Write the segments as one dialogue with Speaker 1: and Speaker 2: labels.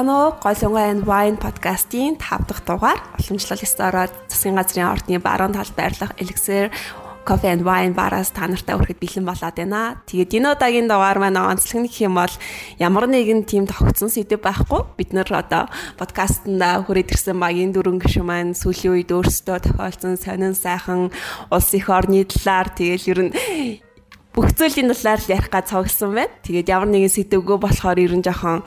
Speaker 1: Бацгаана уу? Голонгой and Wine podcast-ийн 5 дахь дугаар уламжлал ёсороо засгийн газрын ордны баруун талд байрлах Elixir Coffee and Wine бараас та нартай хүрэхэд бэлэн болоод байна. Тэгээд энэ удаагийн дугаар маань онцлог нэг юм бол ямар нэгэн тийм тогтсон сэдв байхгүй. Бид нэр одоо подкастнда хүрээд ирсэн багийн дөрвөн гишүүн маань сүүлийн үед өөрсдөө тохиолдсон сонин сайхан улс их орны талаар тэгээд ер нь бүх зүйлийн талаар ярих га цогсон байна. Тэгээд ямар нэгэн сэдвгөө болохоор ер нь жоохон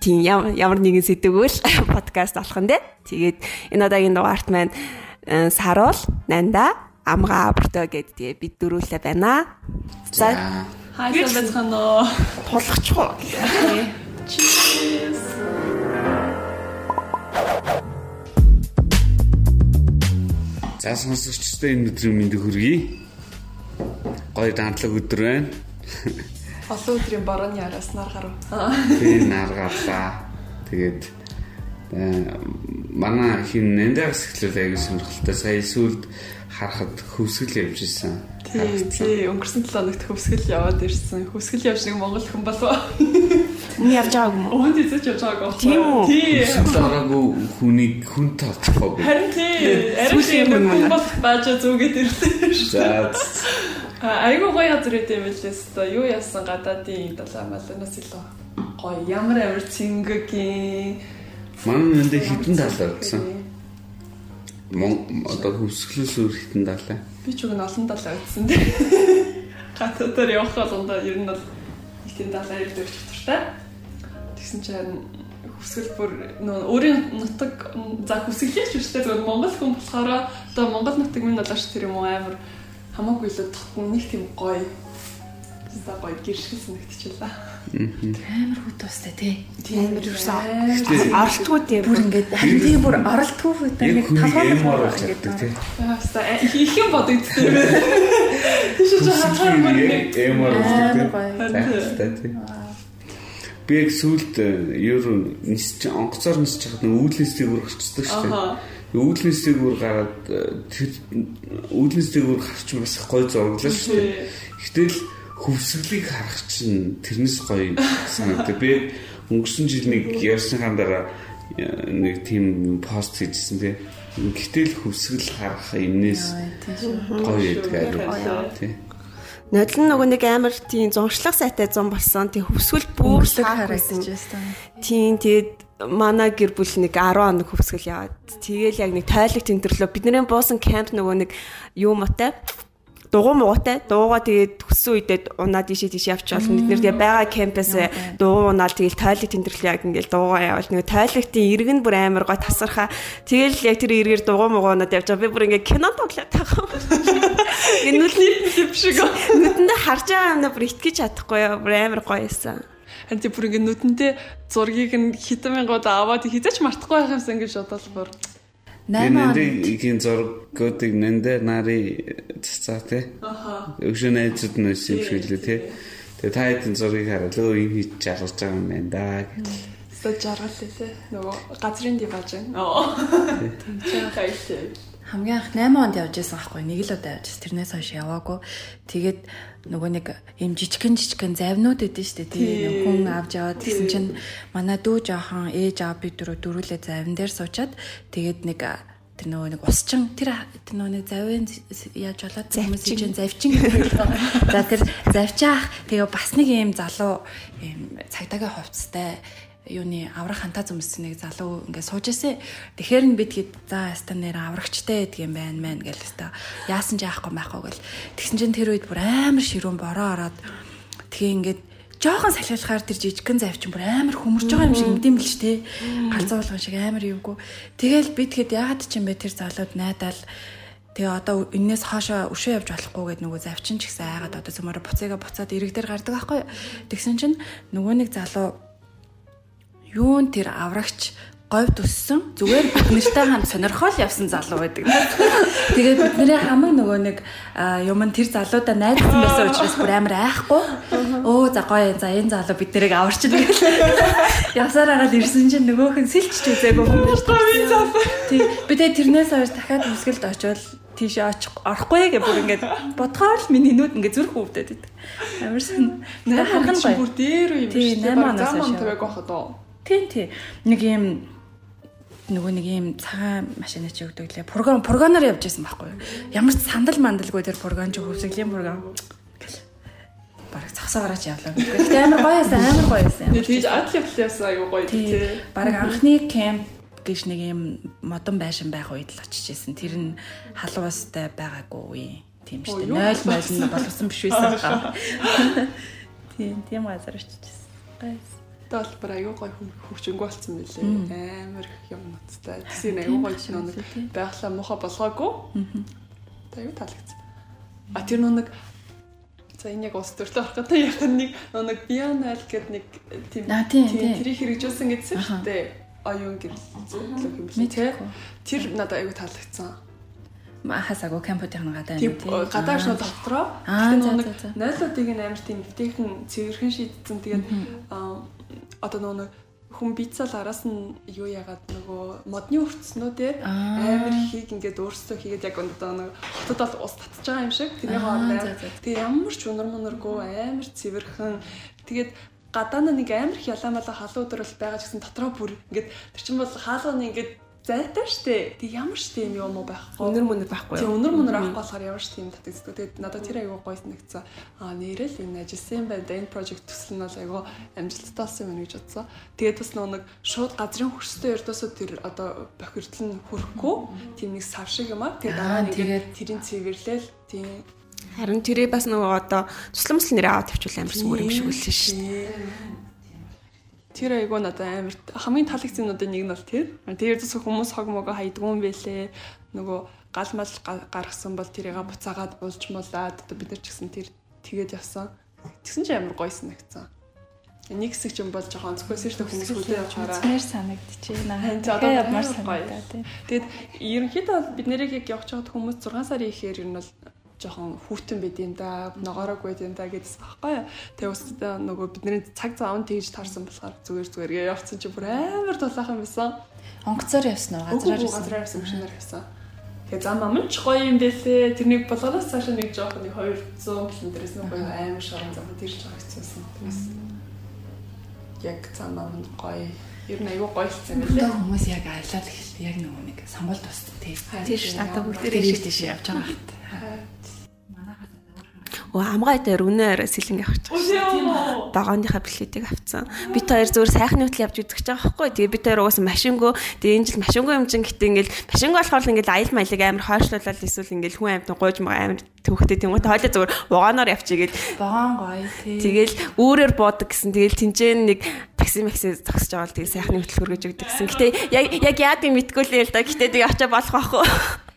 Speaker 1: тийм ямар нэгэн сэдвгөл подкаст болох нь дээ. Тэгээд энэ удаагийн дугаарт маань э, саруул, нанда, амгаа бүртөө гэд тэгээ бид дөрүүлээ байна.
Speaker 2: За хайсан байцгаана.
Speaker 1: Тулгачих уу.
Speaker 2: Cheers.
Speaker 3: За сонсогчдоо энэ өдрийн мэндийг хүргэе. Гоё дандлаг өдөр байна.
Speaker 2: Олон өдрийн борооны араас нар гарав.
Speaker 3: Би наргаалаа. Тэгээд э, манай хин нэндээс эхлэл аягүй сонирхолтой. Сая сүлд харахад хөвсгөл явж исэн.
Speaker 2: Тий, тий, өнгөрсөн 7 хоногт хөвсгөл яваад ирсэн. Хөвсгөл явж нэг Монгол хүн болов.
Speaker 1: Мөн явж байгааг юм уу?
Speaker 2: Өөнд эзэж явж байгааг.
Speaker 1: Тийм үү?
Speaker 2: Тий.
Speaker 3: Дараагүй хүнийг хүн тооцохгүй.
Speaker 2: Харин тий. Арим шиг хүн бол баажа зүгээд ирлээ.
Speaker 3: За
Speaker 2: Айгуу гоё газар үт юм билээс та юу яасан гадаадын далаа маланаас илүү гоё ямар амар цэнгөгийн
Speaker 3: манай нэндэ хитэн талаа гэсэн. Мон одоо хөвсгөлөөс өөр хитэн талаа.
Speaker 2: би ч үгүй олон далаа ütсэн дээ. Гадаадаар явах болгондоо ер нь бол их тийм далаа ирдэг чөтөртэй. Тэгсэн чинь хүсгэл бүр нөө өөрийн нутаг за хүсгэлээч шүү дээ зөвхөн Монгол хүн болохоор одоо Монгол нутаг минь болооч тэр юм уу амар хамаагүй л тогтно нэг тийм гоё за гоё гэршил санагдчихлаа.
Speaker 4: Амар хөт устай тий.
Speaker 1: Амар юусан оролтгүй тийм
Speaker 4: Бүр ингээд тийм бүр оролтгүй хөт
Speaker 3: яг
Speaker 4: ингээд ингээд
Speaker 3: чаддаг тий.
Speaker 2: Яаста их юм бодогдсон. Тийш ч хахаар мөр нэг
Speaker 4: гоё.
Speaker 3: Зайтай тий. Би яг сүлд ер нь нисч онгоцоор нисч хахад нэг үүлнэсийг үргэлжчдэг шүү дээ.
Speaker 2: Аха.
Speaker 3: Үүлнэсийг үр гараад э, тэр үүлнэсийг үр гарч бас гой зурглаа шүү дээ. Гэтэл хөвсгөлийг харах чинь тэрнээс гоё санагдав. Би өнгөрсөн жил нэг ярьсныхаа дараа э, нэг тийм пост хийжсэн тий. Гэтэл хөвсгөл харах юмнээс гоё байдаг тий.
Speaker 1: Нодлон нөгөө нэг амар тийм зуншлах сайтай зам болсон. Тэг хөвсгөл бүр харагдсан.
Speaker 4: харагдчихсан.
Speaker 1: Тийм тэгээд манай гэр бүл нэг 10 хоног хөвсгөл яваад. Тэгэл яг нэг тойлог тэндэрлөө. Бидний буусан камп нөгөө нэг юу мотой дугуй муутай дуугаа тэгээд төссөн үедээ унаа дишээ тийш явж болно. Бид нэр тэгээд байгаа кампаас дуугаа унаал тэгээд тойлог тэндэрлээ яг ингээл дуугаа явал нэг тойлогтын ирэг нь бүр амар гой тасархаа. Тэгэл яг тэр эргээр дугуй муугаа унаад явж байгаа. Би бүр ингээ кино тоглоод тахаа. Ингээ нүдний
Speaker 2: юм шиг.
Speaker 1: нүдэндээ харж байгаа юм бүр итгэж чадахгүй бүр амар гоё байсан.
Speaker 2: Харин тийм бүр ингэ нүдэнтэй зургийг нь хитэн мянгууд аваад хизээч мартахгүй байх юмсан гэж бодол бүр.
Speaker 4: 8
Speaker 3: Энэ
Speaker 4: он
Speaker 3: игийн зургуудыг нэндэ нари цацаа тий.
Speaker 2: Аха.
Speaker 3: Өгшөө найзууд нь өссөн юм шиг лээ тий. Тэгээ та хэдэн зургийг хараад өө энэ хийж жаргаж байгаа юм байна да гэх.
Speaker 2: Сто жаргал лээ. Нөгөө газрын диваж. Оо. Тийм хайшээ.
Speaker 4: Хамгийн анх 8 онд явж байсан байхгүй нэг л удаа явж байсан. Тэрнээс хойш яваагүй. Тэгээд нөгөө нэг юм жижигэн жижигэн завнууд өгдөн штэ тий хүн авч яваад
Speaker 2: Тий.
Speaker 4: чинь манай дүү жоохон ээж аав бид дөрөв дөрүлээ завин дээр суучаад тэгээд нэг тэр нөгөө нэг усчин тэр тэр нөгөө нэг завин яаж болоод хүмүүс чинь завчин. За тэр завчаах тэгээ бас нэг юм залуу юм цагдаагийн хувцастай юуны аврах хантаа зүмсэн нэг залуу ингээд сууж ирсэн. Тэгэхээр нь бид хэд за яста нэр аврагчтай гэдэг юм байна мэн гэл яста. Яасан ч яахгүй байхгүй гэл. Тэгсэн чинь тэр үед бүр амар ширүүн бороо ороод тэгээ ингээд жоохон салхилахаар тэр жижигхэн завчин бүр амар хөмөрж байгаа юм шиг мэдэм бил ч те. Галзуу болгон шиг амар юугүй. Тэгэл бид хэд яагаад ч юм бэ тэр залууд найдаал Тэгээ одоо энээс хоошоо өшөө явж болохгүй гэдэг нөгөө завчин ч гэсэн айгаад одоо зөмөрө буцаага буцаад ирэг дээр гардаг байхгүй. Тэгсэн чинь нөгөө нэг залуу юун тэр аврагч говьд өссөн зүгээр бид нартай хамт сонирхол явсан залуу байдаг. Тэгээд бидний хамаг нөгөө нэг юм нь тэр залуудаа найзсан байсан учраас бүр амар айхгүй. Өө за гоё за энэ залуу бид нарыг аварчил гэх. Явсаар агаад ирсэн чинь нөгөөх нь сэлчж үзээгүй хүн байж таа. Тий. Би тэгээ тэрнээс хойш дахиад хөсгөлд очивол тийшээ очих орохгүй гэх бүр ингээд бодгоор л миний нүд ингээд зүрх өвдөд байдаг. Амар сан.
Speaker 2: Харах нь бүр дээр юм
Speaker 4: шүү дээ. 8 оноос
Speaker 2: хойш.
Speaker 4: Тийм тийм. Нэг юм нөгөө нэг юм цагаан машина чи өгдөг лээ. Програм прогоноор явж байсан байхгүй юу? Ямар ч сандал мандалгүй тэр програм чи хөвсглийн програм бараг цавсаагаараач явлаа. Гэхдээ амар гоё байсан, амар гоё байсан.
Speaker 2: Тэгээд адл явлаа яасан аюу гоё тий.
Speaker 4: Бараг анхны кемп гэж нэг юм модон байшин байх үед л очиж исэн. Тэр нь халуустай байгаагүй үе. Тийм шүү дээ. 0 0 нь болсон биш байсан. Тийм, тийм газар очиж исэн. Гайс.
Speaker 2: Тэгэл бүр аюу гоё хөвчөнгөө болсон мөлий. Амар юм нуттай. Тэсийн аюу гоё нэг байглаа муха болгоогүй. Тэгээ аюу таалагдсан. А тэр нэг За энэ яг ус төрлөө орохтой яг нэг нэг Bional гэдэг нэг тийм тэрийг хэрэгжүүлсэн гэсэн шүү дээ. Оюун тий. Тэр надад аягүй таалагдсан.
Speaker 4: Хасаагүй кампутын гадаа
Speaker 2: юм тий. Гадаа шууд дотроо.
Speaker 4: Аа
Speaker 2: нэг нойлуудыг нь амар тийм битээхэн цэвэрхэн шийдсэн. Тэгээд одоо нөгөө хүн бицал араас нь юу ягаад нөгөө модны өрцснүүдээр амар хийг ингээд өөрсдөө хийгээд яг одоо нэг хотод бол ус татж байгаа юм шиг. Тэрний хооронд тэгээ ямар ч унар мунаргүй амар цэвэрхэн. Тэгээд гадаа нэг амар их ялаамалаа халуун өдөр бол байгаа гэсэн дотроо бүр ингээд тэр чинь бол хаалганы ингээд зайтай штэ. Тэг ямар ч тийм юм уу байхгүй.
Speaker 1: Өнөр мөнөр байхгүй.
Speaker 2: Тэг өнөр мөнөр авахгүй болохоор ямар ч тийм татагддаг. Тэгээд надад тэр аягүй гоё нэгцсэн. Аа нэрэл энэ ажилласан байна. Энэ project төсөл нь бол аягүй амжилттай болсон юм гэж бодсон. Тэгээд бас нэг шууд газрын хөрстэй өрдөөсөө тэр одоо бохирдол нь хүрхгүй тийм нэг сар шиг юм аа. Тэгээд дараа нь ингээд тэрийн цэвэрлэл тийм
Speaker 1: Харин тэрийг бас нөгөө одоо тусламжлал нэрээ аваад тавьчвал амар сүмөр юм шиг үлсэн шүү дээ.
Speaker 2: Тэр айгуу надад амар хамгийн таалагдсануудын нэг нь бол тэр. Тэр дэс хүмүүс хог могоо хайдгүй юм бэлээ. Нөгөө гал мал гаргасан бол тэрийг буцаагаад булж муулаад одоо бид нар ч гэсэн тэр тэгээд явсан. Тэгсэн чинь амар гоё санагдсан. Нэг хэсэг ч юм бол жоохон зөвхөөс шүү дээ хүмүүс хүлээ явахаараа.
Speaker 4: Нэр санагдчихэ наа.
Speaker 2: Одоо ямар санагдаа. Тэгээд ерөнхийдөө бид нэрийг яг явж байгаад хүмүүс 6 сарын ихээр ер нь бол жоохон хүүтэн байд юм да ногоорог байд юм да гэдээс баггүй. Тэгээ ус нөгөө бидний цаг заавн тэгж таарсан болохоор зүгээр зүгээр гээ явцсан чи бүр амар тулаахан байсан.
Speaker 4: Онгоцоор явсан уу?
Speaker 2: Газраар явсан. Газраар явсан машинаар явсан. Тэгээ зам амч гоё юм дээсээ тэрнийг болгоноос цааш нэг жоохон нэг 200 км-ээс нэг гоё амар шорон зам тэрж байгаа хэвчээсэн. Тэгээс яг зам амт гоё ер нь аюу хэлсэн
Speaker 4: байлээ. Хүмүүс яг аялал ихэл яг нөгөө нэг сонгуульд тусдаг тий.
Speaker 1: Тийш надад бүгд тийш тийш явж байгаа хэрэг. Оо амгаа дээр үнээр сэлэнг авч байгаа. Догооныхаа билетийг авцсан. Бид хоёр зүгээр сайхны хөтөл явж үзэж байгаа байхгүй. Тэгээ бид хоёр угаасан машингөө тэгээ энэ жил машингөө юм чин гэтээ ингээл машингөө болохоор ингээл аял маялыг амар хойшлуулаад эсвэл ингээл хүн амьтан гойж мага амар төвхтэй тийм гоо хойлоо зүгээр вагоноор явчихгээд
Speaker 4: вагон гоё тий.
Speaker 1: Тэгэл үүрээр буудаг гэсэн. Тэгэл тэнцэн нэг такси макси зогсож байгаа л тэгээ сайхны хөтөл хөргөж өгдөг гэсэн. Гэтэ яг яг яадыг мэдгүй л л да. Гэтэ тэгээ очиж болох байхгүй.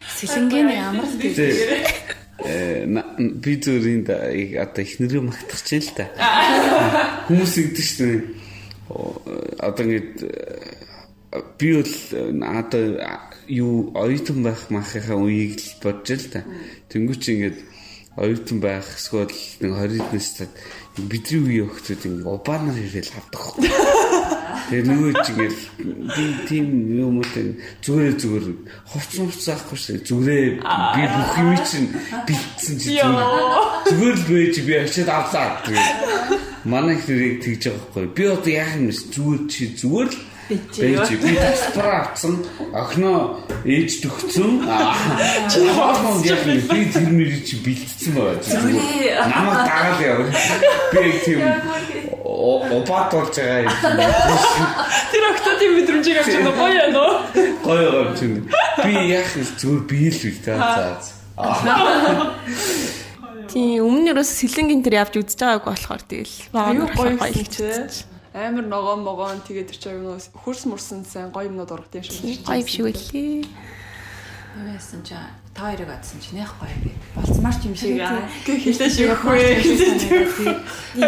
Speaker 4: Сэлэнгийн ямар л
Speaker 3: тий. Э, би зүрийн одоо их нэрээ магтах чинь л та. Хүмүүс ингэдэг шүү дээ. Одоо ингэ би бол одоо юу оюутан байх махынхаа үеийг л бодож л та. Тэнгүү чи ингээд оюутан байх эсвэл нэг 20 настай бидний үеийн хүмүүс ингэ убаанаар ирээл авдаг. Тэгээ нөгөө ч ингээл би тийм юм уу зүгээр зүгээр хувц хувц заахгүй шүү зүгрээ би бүх юм чинь бэлдсэн чи зүгээр. Л байж би очиад авлаа. Манай хэрэг тэгж байгаа байхгүй. Би одоо яах юм зүгээр чи зүгээр л Бэж би тастраа авсан охиноо ээж төгцөн чи хоолмон яг би тэр мэрий чи бэлдсэн байгаа. Намайг дагаад яв. Би тийм опат болж байгаа юм.
Speaker 2: Тэр октодын мэдрэмжийг авч байгаа гоё нөө.
Speaker 3: Гоё гоё чинь. Би яах вэ? Зүгээр би л үү та.
Speaker 1: Тийм өмнөрөөс сэлэнгийн тэр явж үзэж байгааг болохоор тэгэл.
Speaker 2: Гоё гоё хэлчихсэн амар ногоон могоон тэгээд тэр чинь юу хөрс мөрсөн сайн гоё юмнууд ургад юм шиг
Speaker 1: гоё биш үлээ.
Speaker 4: Юу яасан чи та хоёрыг адсан чи нэх гоё би. Болцмаар ч юм шиг аа.
Speaker 2: Гэ хэлээ шиг ахгүй.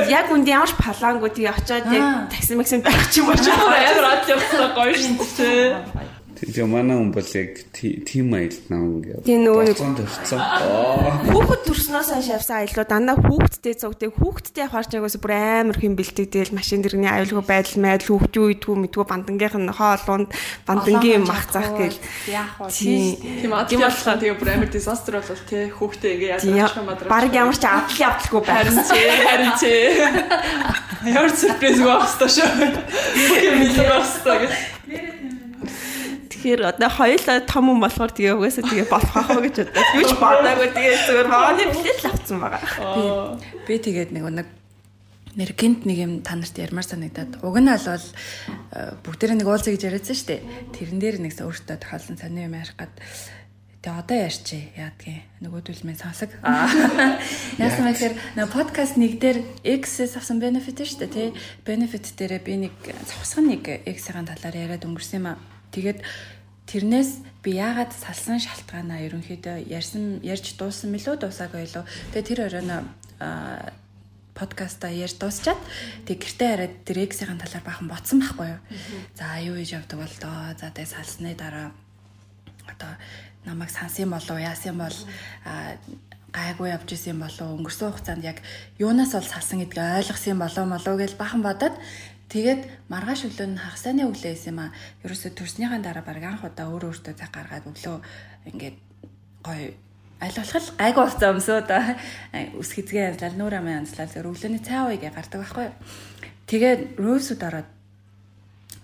Speaker 1: Яг үнд ямар ч палаангүй тэгээ очиод яг такси максим байх ч юм болж амар ад явсан гоё шүү дээ.
Speaker 3: Тэгээ манай хүн бол яг тийм аялал нам ингээд.
Speaker 1: Тийм нөгөө
Speaker 3: төрсөн.
Speaker 1: Хүүхэд төрснөөс хойш явсан аяллаа дандаа хүүхэдтэй цогтэй хүүхэдтэй явахаар ч агаас бүр амар хэм бэлтгэдэг машин дэрний аюулгүй байдал майдал хүүхдийн үйдгүү мэдгүй бандангийнх нь хоолунд бандангийн мах зах гэл.
Speaker 4: Яах вэ?
Speaker 2: Тийм аа тийм болохоо тэгээ бүр амар дисастер болол те хүүхдээ ингээ яадаг юм мадраа.
Speaker 1: Бараг ямар ч авдал явдалгүй
Speaker 2: харин чи харин чи. Ямар сюрприз багстаа шүү. Бүгд мэдээ багстаа гэх.
Speaker 1: Тэгэхээр одоо хоёулаа том хүн болохоор тэгээ угаасаа тэгээ болох ах гэж бодоод юу ч бодоагүй тэгээ зүгээр бооны билет л авсан байгаа.
Speaker 4: Би тэгээд нэг нэг нэр гинт нэг юм та нарт ярмаар санагдаад уг нь бол бүгдээрээ нэг уулзъя гэж яриадсан шүү дээ. Тэрэн дээр нэгс өөртөө тохиолсон сони юм ярих гад Тэгээ одоо ярьчи яадгийн нөгөөдөл минь сонсог. Яасан мэхээр нэг подкаст нэг дээр X-с авсан benefit шүү дээ тий. Benefit дээрээ би нэг цогцсон нэг X-ийн талаар яриад өнгөрсөн юм аа. Тэгээд Тэрнээс би яагаад салсан шалтгаанаа ерөнхийдөө ярьсан ярьж дууссан мэлүү дуусаагүй илүү. Тэгээ тэр оройно подкаста ярьж дуусчаад тэг гэртээ хараад тэр X-ийн талаар бахан ботсон байхгүй юу. За юу хийж явдаг бол доо. За тэгээ салсны дараа одоо намайг сансан болов яасан бол гайгүй явж исэн болов өнгөрсөн хугацаанд яг юунаас бол салсан гэдгийг ойлгосон болов молоо гэж бахан бодоод Тэгээд маргааш өглөө нь хагасааны өглөө байсан юм а. Ерөөсө төрснийхаа дараа баг анх удаа өөр өөртөө цаг гаргаад өглөө ингээд гоё аль болох гайгүй хуцаа өмсөө да. Үс хизгээ янзлал нүүр амын янзлал зөв өглөөний цай ууйгээ гардаг байхгүй. Тэгээд рөөсөд ороод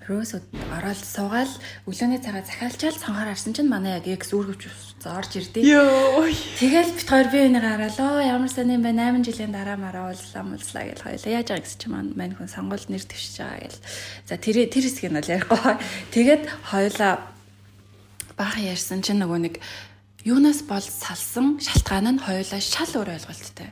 Speaker 4: рөөсөд ороод суугаал өглөөний цагаа захиалчаал цангаар харсан чинь манай яг X үүргэвч зорж ирдээ.
Speaker 2: Йоо.
Speaker 4: Тэгэл бит хоёр би энийг хараалаа. Ямар сайн юм бэ? 8 жилийн дараа мараа уулзлаа муулзлаа гэж хоёлаа. Яаж байгаа гэсэн чинь мань хүн сонгуульд нэр төвшиж байгаа гэл. За тэр тэр хэсгийг нь бол ярихгүй. Тэгээд хоёлаа баахан ярьсан чинь нөгөө нэг юунаас бол салсан шалтгаан нь хоёлаа шал өөр ойлголттой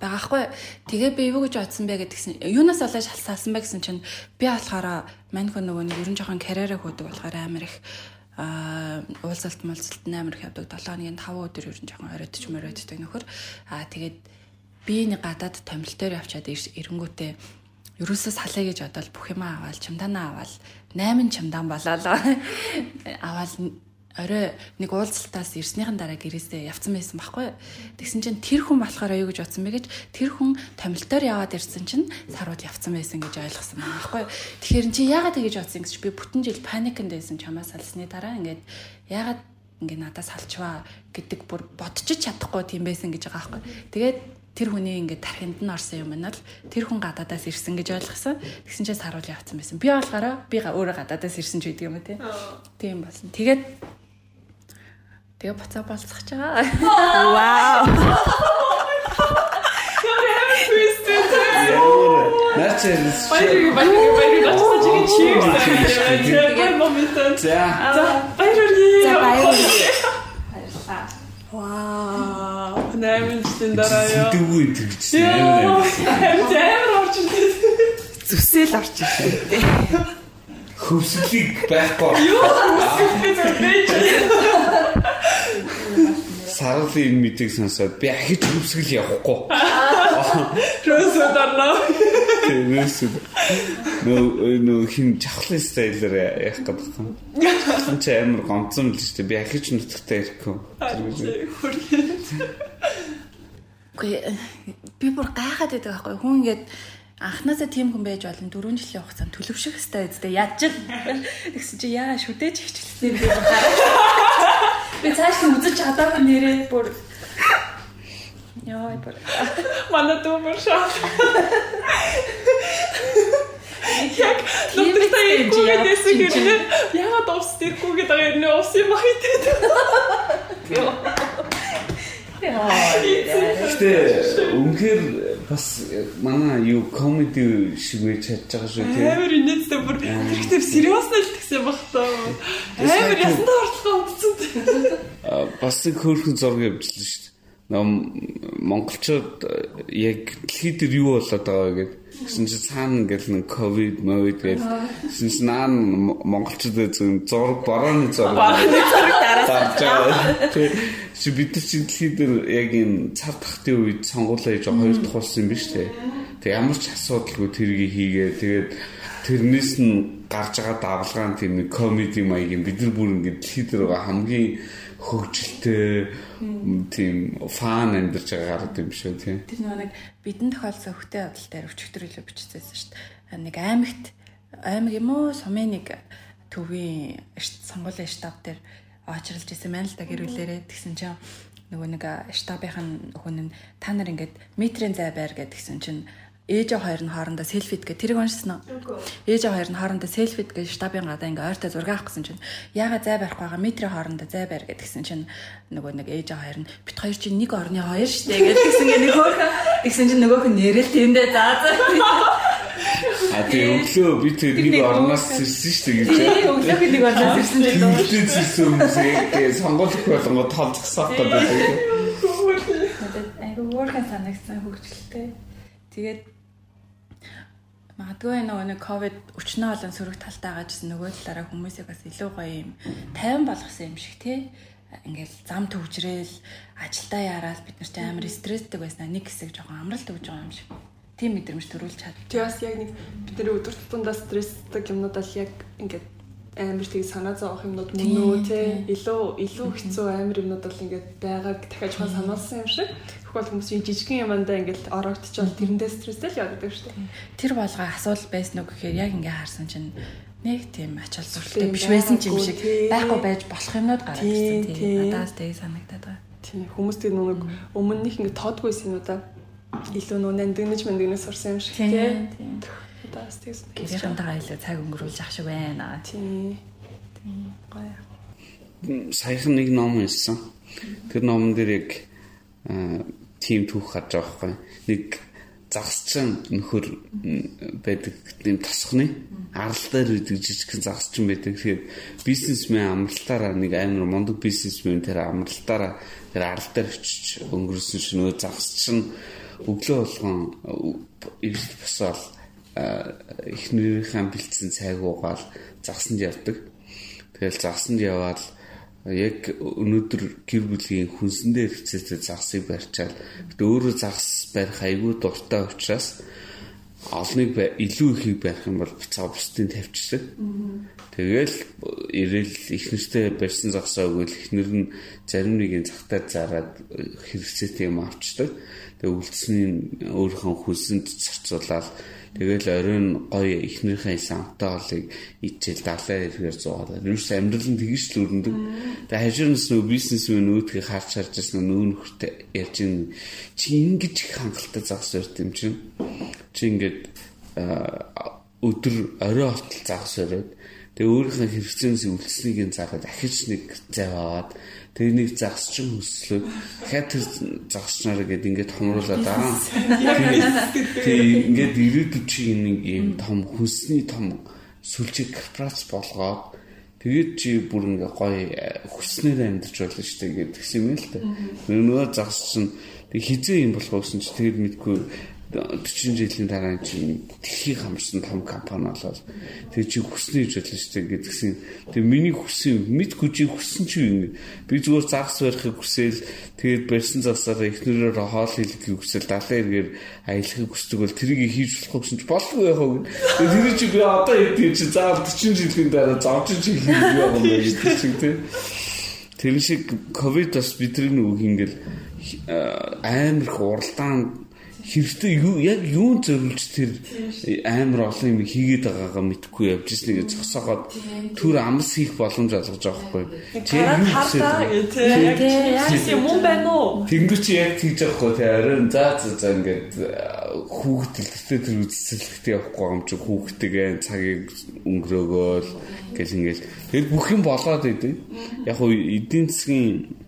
Speaker 4: байгаахгүй. Тэгээ би юу гэж бодсон бэ гэдгсэн. Юунаас олоо шалсаасан бэ гэсэн чинь би болохоор мань хүн нөгөө нэг ерөн жоохон карьераа хөөдөг болохоор амар их а уулзалт муулзалт амар их явдаг 7 хоногийн 5 өдөр ер нь жоохон оройтч мөрөөддөг нөхөр а тэгээд би нэг гадаад томил дээр явчаад эрэнгүүтээ ерөөсөө салъя гэж бодоод бүх юм аваад чамданаа аваад 8 чамдан болоо аваад орой нэг уулзалтаас ирснийхэн дараа гэрээсээ явцсан байсан байхгүй. Тэгсэн чинь тэр хүн болохоор аюу гэж бодсон бэ гэж тэр хүн томилтоор яваад ирсэн чинь сарууд явцсан байсан гэж ойлгосон байна байхгүй. Тэгэхээр чи яагаад тэгэж бодсон гэж би бүтэн жил паникнд байсан чамаас салсны дараа ингээд яагаад ингээ надаас салчваа гэдэг бүр бодчих чадахгүй тийм байсан гэж байгаа байхгүй. Тэгээд тэр хүний ингээд тархинд нь орсон юм байна л тэр хүн гадаадаас ирсэн гэж ойлгосон. Тэгсэн чинь саруул явцсан байсан. Би болохоор би өөрөө гадаадаас ирсэн ч гэдэг юм тий. Тийм болсон. Тэгээд Тэгээ буцаа болцох ч байгаа.
Speaker 1: Вау.
Speaker 3: Наач
Speaker 2: баяр баяр баяр гацсан чигийн чип. Тэгээ момент.
Speaker 3: За.
Speaker 2: За баяр.
Speaker 1: За баяр.
Speaker 4: Баярлалаа.
Speaker 2: Вау. Наймын чин дараа яа.
Speaker 3: Дүүгүй тэгч.
Speaker 2: Амар орж ирсэн.
Speaker 1: Зүсэл орж ирсэн.
Speaker 3: Хөвсөлийг байхгүй.
Speaker 2: Юу? Хөвсөлийг
Speaker 3: сарлын энэ мэдээг сонсоод би ахиж хөвсгөл явахгүй.
Speaker 2: Рөөсөө дарнаа.
Speaker 3: Тэрнээс нөө нөө хин жавхлын стайлэр яах гэдэг юм. Хэн ч амар гомцсон л шүү дээ. Би ахиж нутагтаа ирэхгүй.
Speaker 4: Үгүй би бүр гайхаад байдаг байхгүй хүн ингээд анханасаа тийм хүн байж болно 4 жилийн хугацаанд төлөвшөх хэрэгтэй үстэй яаж ч тэгсэн чи яа шүдэж хичгэлсэн би хараа би цааш нь үзэж чадаагүй нэрээ бүр. Яа бүр.
Speaker 2: Манай дүүмэр шаа Яг нутагтаа ирэхгүй гэсэн хэрнээ яагаад ус тэрхгүй гэдэг хэрнээ ус юм хайдаг.
Speaker 3: Гэтэ үнэхээр бас манай юу комеди шиг байж чадж байгаа шүү тийм.
Speaker 2: Амар инээдтэй бүр. Тэрхтэр сериус л тэгсэн баг таа. Амар ясандаа ортлоо.
Speaker 3: Бас нэг хөөрхөн зураг явуулсан шүү дээ. Ном монголчууд яг дэлхийд дээр юу болоод байгаа вэ гэдэг Гэсэн чи цаана ингээл нэг ковид мовид гэж гэсэн чи наа монголчууд зөв зураг борооны зураг. Дараад тий. Чи бид нар чи дэлхий дээр яг энэ цар тахтын үед сонгуулаа хийж хоёр дахь болсон юм биш үү Тэг ямар ч асуудалгүй тэргийг хийгээ. Тэгээд тэрнээс нь гарч байгаа давлгаан тийм нэг комеди маягийн бид нар бүр ингээд дэлхийд байгаа хамгийн хөгжилтэй тийм фан амьдарч байгаа гараад юм шүү тийм.
Speaker 4: Тэр нэг бидэн тохиолдсон хөвгтэй бодол дээр өчигдөр илүү бичсэн шүү дээ. Нэг аймагт аймаг юм уу сумын нэг төвийн сонгуулийн штаб дээр очролж исэн байна л да гэрүүлээрээ тэгсэн чинь нөгөө нэг штабын хүн нь та нар ингээд метрийн зай байр гэдгсэн чинь ээж хоёр нь хоорондоо селфид гэх тэрийг уншсан уу? Ээж хоёр нь хоорондоо селфид гэж штабын гадаа ингээ ойртой зураг авах гэсэн чинь яага зай барих байгаа метрийн хоорондоо зай барь гэдгсэн чинь нөгөө нэг ээж хоёр нь бит хоёр чинь нэг орны хоёр штэ гэдгсэн ингээ нэг хөөхөн тэгсэн чинь нөгөөх нь нэрэл тэндээ заа заа
Speaker 3: А тий өглөө би тэр нэг орноос ирсэн шүү дээ гэж.
Speaker 4: Тий өглөө би нэг орноос ирсэн дээ.
Speaker 3: Өглөө зирсэн хүмүүсээ сонгох болгоо толцсоо гэдэг.
Speaker 4: Айгу work санагдсан хөгжилтэй. Тэгээд Магадгүй нөгөө нэг ковид өчнөө олон сөрөг талтай гажсэн нөгөө талаараа хүмүүсийг бас илүү гоё юм тайван болгосон юм шиг тий. Ингээл зам төвжрэл ажилдаа яраал бид нар ч амар стресстэй байснаа нэг хэсэг жоохон амралт өгж байгаа юм шиг тийм мэдрэмж төрүүлж чад.
Speaker 2: Тэг бас яг нэг бид нар өдөр тутамдаа стресстэй юмнууд ал яг ингээд амар тийг санаа зовох юмнууд мөн үү те? илүү илүү хэцүү амар юмнууд бол ингээд байгааг дахиад жоохон сануулсан юм шиг. Тэгвэл хүмүүсийн жижигхэн юмдаа ингээд ороогдчихвол тэрэндээ стресстэй л явдаг шүү дээ.
Speaker 4: Тэр болгоо асуул байсан уу гэхээр яг ингээд харсан чинь нэг тийм ачаал зүрхтэй биш байсан ч юм шиг. Байхгүй байж болох юмнууд гараад ирсэн. Тийм надаас тийг санагдаад байгаа.
Speaker 2: Тийм хүмүүс тэр нэг өмнөх ингээд тоодгүйсэн юм да илүү нөө нандинаж мэндгнээс сурсан юм шиг тийм.
Speaker 4: Бас тэгсэн. Гэрийнхэнтэйгээ илүү цаг өнгөрүүлж ах шиг байна.
Speaker 2: Тийм.
Speaker 4: Тийм. Гоё.
Speaker 3: Саяхан нэг ном уншсан. Тэр номон дээр яг тим түүх гарч байгаа байхгүй. Нэг загсчин нөхөр байдаг тийм тосхны арал дээр үүдэг жижигхэн загсчин байдаг. Тэгэхээр бизнесмен амралтаараа нэг амар мундаг бизнесмен тэр амралтаараа тэр арал дээр очиж өнгөрсөн нөө загсчин өглөө болгон эрт босоод эхнэрийнхээ бэлдсэн цайг уугаал загсанд явдаг. Тэгэл загсанд яваад яг өнөөдөр гэр бүлийн хүнсэндээ хэрэгцээтэй загсыг барьчаал. Гэтэ өөрөө загс барих айгүй дуртай учраас олныг илүү ихийг барих юм бол буцаа бусдын тавьчихсан. Тэгэл ирээл их нэртэй барьсан загсаа өгөөл ихнэр нь зарим нэгэн цагтаа зараад хэрэгцээтэй юм авчдаг. Тэгээ үлдсэний өөрийнхөө хүсэнд зарцуулаад Тэгэл оройн гоё ихнэрийнхээ самтай олыг ичээл далаа ирэхээр зуугаад. Юус амьдрал нь тэгж л өрнөдөг. Тэгээ хажуунаас нөө бизнесмен өөдгийг харж харж байсан нөө нөхөртэй ярьж ин чи ингэж их хангалттай загас өрт юм чинь. Чи ингээд өдөр орой хотол загас өрөөд тэгээ өөрийнхөө хэрэгцээнээс үлдснийг заагаад ахиж нэг зав нэг загсчин хөслөө дахиад тэр загсчнаар гээд ингээд томруулаад байгаа. Тэгээ ингээд ирээдүйд чи нэг юм том хүнсний том сүлжиг корпорац болгоод тэгээд чи бүр ингээ гоё хүснээр амьдарч болно шүү дээ гэдэг юм л та. Нөгөө загсчин тэг хизээ юм болох гэсэн чи тэгээд мэдгүй 40 жилийн дараа чинь дэлхийг хамарсан том компани болоод тэгээ чи хүснэ гэж бодлоо шүү дээ гэдгсэн. Тэгээ миний хүсэн мэдгүй чи хүсэн чи юм. Би зүгээр загас барихыг хүсээл тэгээд барьсан засаараа эхнэрээр хоол хийлгэхийг хүсэл далайн эргээр аялахыг хүсдэг бол тэрийг хийж болохгүй гэсэн чи болгүй яах вэ? Тэгээд тэр чи би одоо хэдий чи заавал 40 жилийн дараа зовж чи хийх юм байна гэдэг чинь тийм. Тэр шиг ковид бас бидний үг ингээл амар их уралдаан хэрэгтэй юу яг юун зөвлөж тэр амар олон юм хийгээд байгаагаа мэдхгүй явж ирснийг зогсоогоод түр амс хийх боломж олгож байгаа хгүй.
Speaker 2: Чи юу хийсэн юм байна уу?
Speaker 3: Тэнгүү чи яг хийж байгаа хгүй тий оройн за за за ингээд хүүхэд төлөвтэй тэр үзэсгэлэгтэй явахгүй юм чи хүүхдтэйгээ цагийг өнгөрөөгөөл гэл ингээд тэр бүх юм болоод идэв. Яг уу эдийн засгийн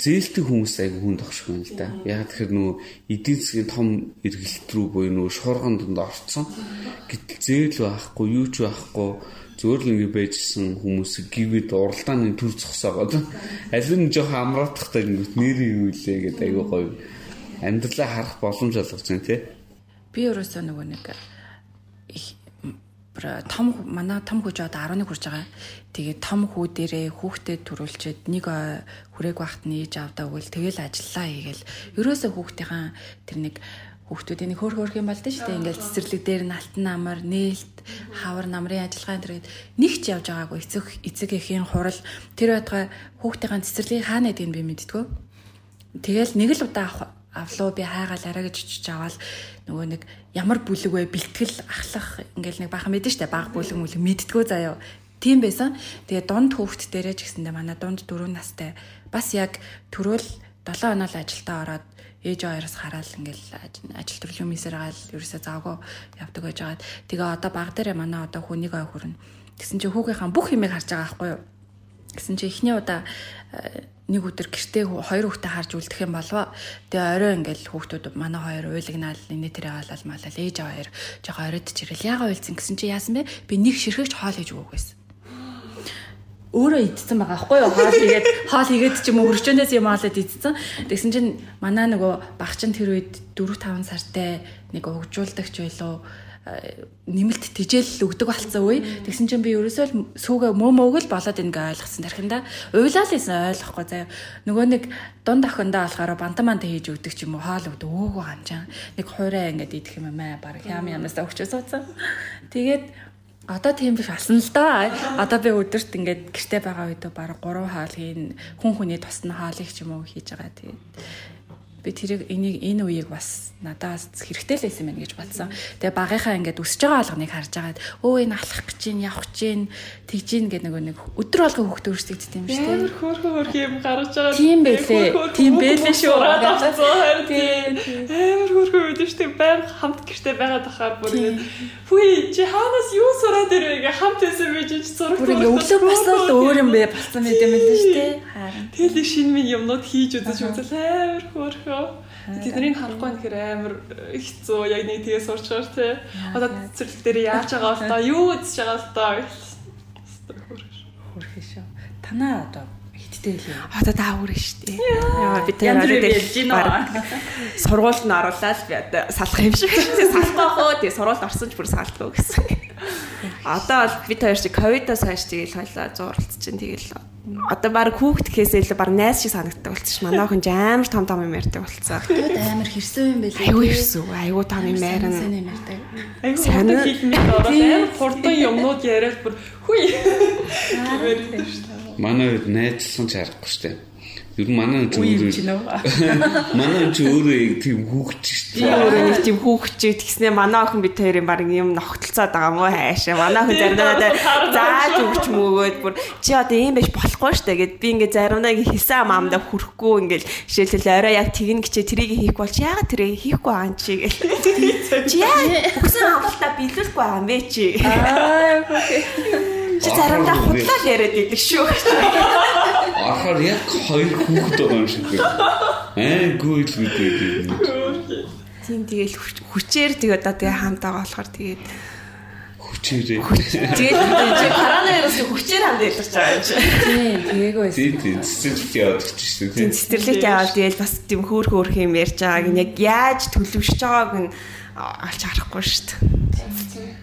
Speaker 3: зээлтэй хүмүүс айгүй хүн тогших байна л да. Яг тэгэхээр нөгөө эдийн засгийн том эргэлт рүү буюу нөгөө шуурган донд орцсон. Гэтэл зээл байхгүй, юу ч байхгүй зөөр л ингэ байжсэн хүмүүс гівэд уралдааны төр зогсоогоод аль нь жоох амраатахтай ингэ нэрийн юу лээ гэдэг айгүй гоё амьдралаа харах боломж олгож байна тий.
Speaker 4: Би өөрөөсөө нөгөө нэг том манай том хүү жоод 11 хүрж байгаа. Тэгээд том хүү дээрээ хүүхдэд төрүүлчихэд нэг хүрээг багт нээж авдаа өгөл тэгэл ажиллаа хийгээл. Ерөөсөө хүүхдийн тэр нэг хүүхдүүдийн хөөх хөөх юм болдсон шүү дээ. Ингээл цэцэрлэг дээр нь алтан намар, нээлт, хавар намрын ажиллагаа энэ нэг ч явж байгаагүй. Эцэг эцэг эхийн хурал тэр байтугай хүүхдийн цэцэрлэгийн хаана гэдгийг би мэддэггүй. Тэгэл нэг л удаа авлуу би хайгаал арай гэж очиж аваад нөгөө нэг ямар бүлэг вэ бэлтгэл ахлах ингээл нэг бахан мэдэн штэ баг бүлэг мүлэг мэддгүү заяа тийм байсан тэгээ дунд хүүхд дээрээ ч гэсэндээ манай дунд 4 настай бас яг төрөөл 7 хоноо л ажилдаа ороод ээж хоёроос хараад ингээл ажил төрлийн юмсээр гаал ерөөсөө завгүй явдаг байж байгаа. Тэгээ одоо баг дээрээ манай одоо хүнийг ой хүрнэ. Тэгсэн чинь хүүгийнхаа бүх юмыг харж байгаа байхгүй юу? Гэсэн чинь эхний удаа нэг өдөр гэртээ хоёр хүүхдээ харж үлдэх юм болов. Тэгээ орой ингээл хүүхдүүд манай хоёр уйлагнаал энэ тэрэ хаалал малал ээж хоёр жоохон оройд чирэл яага уйлцсан гэсэн чи яасан бэ? Би нэг ширхэгч хоол хийж өгөөг байсан. Өөрөө идсэн байгаа байхгүй юу? Хоол хийгээд хоол хийгээд ч юм уу хөрчөндөөс юм аалаад идсэн. Тэгсэн чинь манай нөгөө багчин тэр үед 4 5 сартай нэг угжуулдагч байлоо нэмэлт тижэл өгдөг болцсон үе. Тэгсэн чинь би ерөөсөө сүүгээ мөө мөөг л болоод ингээ ойлгосон. Тархинда уйлаа л исэн ойлгохгүй заяа. Нөгөө нэг дунд охиндоо болохоор бантан манта хийж өгдөг ч юм уу хоол өгдөг өөгөө ханчаа. Нэг хуурай ингээд идэх юм аа баг хям ямаас өгч суудсан. Тэгээд Одоо тийм биш алсан л да. Одоо би өдөрт ингээд гэрте байгаа үед баг 3 хаал хийн хүн хүний тусна хаалыг ч юм уу хийж байгаа. Тэгээд би тэрийг энийг энэ үеийг бас надаас хэрэгтэй л байсан байна гэж бодсон. Тэгээ багийнхаа ингээд өсөж байгаа алганыг харж агаад өө энэ алах гэж чинь явах гэж чинь тэгж ийн гэдэг нэг нэг өдөр болго хөхт өөрсдөгддөг юм шүү дээ.
Speaker 2: Хөөхөн хөөх юм гаргаж байгаа.
Speaker 4: Тийм байлээ. Тийм байлээ шүү.
Speaker 2: Тийм. Амар хөөхөн үед шүү дээ. Баян хамт гэртээ байгаад байхаар бүр ингэ Хүй чи хаанаас юу сураад ирвэ гэ хамт эсэ биж чи зураг.
Speaker 4: Бүр өглөө басаад өөр юм бэ болсон мэт юм л шүү дээ.
Speaker 2: Харин. Тэгэл шинэ минь юмнууд хийж үзэж үзэл амар хөөхөө. Тэднийг харахгүй нэхэр амар хэцүү яг нэг тгээс сурчгаар те. Одоо цэцэрлэг дээр яаж байгаа бол та юу үзэж байгаа л та.
Speaker 4: Хөрхөө шүү. Танаа одоо хиттэй л юм.
Speaker 1: Одоо та хүрэн штэ. Яа би тэр одоо сургуульд нь оруулаад би одоо салах юм шиг. Салах байх уу? Тэгээ сургуульд орсон ч бүр салдгүй гэсэн. Одоо бол бид хоёр шиг ковидоос хойш тэгэл хойлоо зууралц чинь тэгэл одоо баг хүүхд гэхээсээ илүү баг найз шиг санагддаг болчих ш. Манай охин амар том том юм ярьдаг болцсон.
Speaker 4: Тэгээд амар хэрсэн юм байлээ.
Speaker 1: Айгу хэрсэн. Айгу том юм ярина.
Speaker 2: Айгу сайн хэлмэд ороод амар хурдан юмнууд яриад бүр хүй.
Speaker 3: Манай үед найзлсан ч харахгүй штэ. Ер нь манай ч өөрөө манай ч өөрөө тийм хүүхч
Speaker 1: дээ. Би өөрөө нэг тийм хүүхч тэгснээ манай охин бид хоёрын баг юм ногтолцоод байгаа мó хайшаа. Манай охин заримдаа зааж өгч мөгөөд бүр чи одоо ийм байж болохгүй дээ гэд би ингээ заримдаа ингээ хэлсэн амаамдаа хүрхгүй ингээл жишээлбэл орой яг тэгнэ гэчээ трийг хийхгүй бол чи яагаад трийг хийхгүй байгаа юм чи гэл. Чи яа өгсөн амлалтаа биелүүлэхгүй байгаа юм бэ чи. Аа Чи заримдаа худлаа яриад идэг шүү.
Speaker 3: Ахаар яг хоёр хүүхэд байгаа юм шиг байна. Айгүй л мэдээ.
Speaker 1: Тийм тэгэл хүчээр тэг одоо тэгээ хамт байгаа болохоор тэгээд
Speaker 3: хүчээрээ.
Speaker 1: Тэгээд коронавирус хүчээр хамт ялгарч байгаа юм чи.
Speaker 4: Тийм, тэгээгүй байсан.
Speaker 3: Тийм, тийм, цэцэрлэгт яваад гэж шүү дээ.
Speaker 1: Тийм, цэцэрлэгт яваад тэгэл бас тийм хөөр хөөрх юм ярьж байгааг нь яг яаж төлөвшөж байгааг нь олж харахгүй шүү дээ.
Speaker 4: Тийм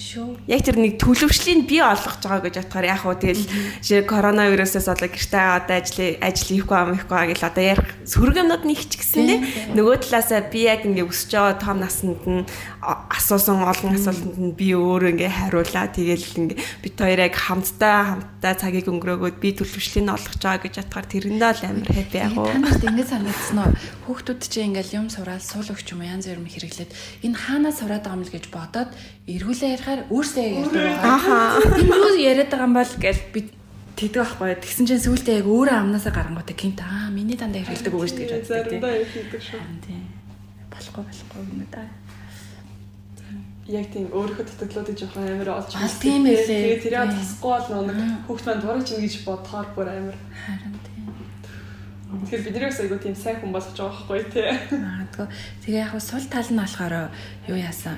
Speaker 4: шүү.
Speaker 1: Яг тэр нэг төлөвшлийн би олгож байгаа гэж бодохоор яг хуу тэгэл жишээ коронавирусээс болоо гэртээ одоо ажил ажил хийхгүй ам ихгүй гэл одоо ярих сөргөмнүүд нэг ч гэсэндээ нөгөө талаасаа би яг ингээ өсөж байгаа том наснд нь асуусан олон асуултанд нь би өөрөө ингээ хариулаа. Тэгэл ингээ бит хоёр яг хамтдаа хамтдаа цагийг өнгөрөөгөөд би төлөвшлийн олгож байгаа гэж бодохоор тэрэндээ л амар хэппи яг уу.
Speaker 4: Танайд ингэ санагдсан уу? Хүүхдүүд чинь ингээл юм сураал суул өгч юм янз бүр хэрэглээд. Энэ хаанаа сураад байгаа юм л гэж бодоод эргүүлээ ярихаар өөрсдөө ярьдаг байгаа.
Speaker 1: Ахаа.
Speaker 4: Энэ юу яриад байгаа юм бол гэж би тэгдэг байхгүй. Тэгсэн чинь сүүлдээ яг өөрөө амнасаа гарангуудаа гинт аа миний дандаа хэрэглэдэг үг шүү гэж боддог.
Speaker 2: Заримдаа хэрэглэдэг шүү.
Speaker 4: Тийм. Болохгүй болохгүй юм да.
Speaker 2: Яг тийм өөрийнхөө татгалуудыг жоохон амар олж
Speaker 4: байна. Тийм ээ.
Speaker 2: Тэгээ тэрийг тасахгүй бол нэг хүүхд маань дураж ин гэж бодохоор бүр амар.
Speaker 4: Харин тийм.
Speaker 2: Тэгэхээр бидний бас айгу тийм сайн хүн болгож байгаа байхгүй тий.
Speaker 4: Магадгүй. Тэгээ яг сул тал нь болохоор юу яасан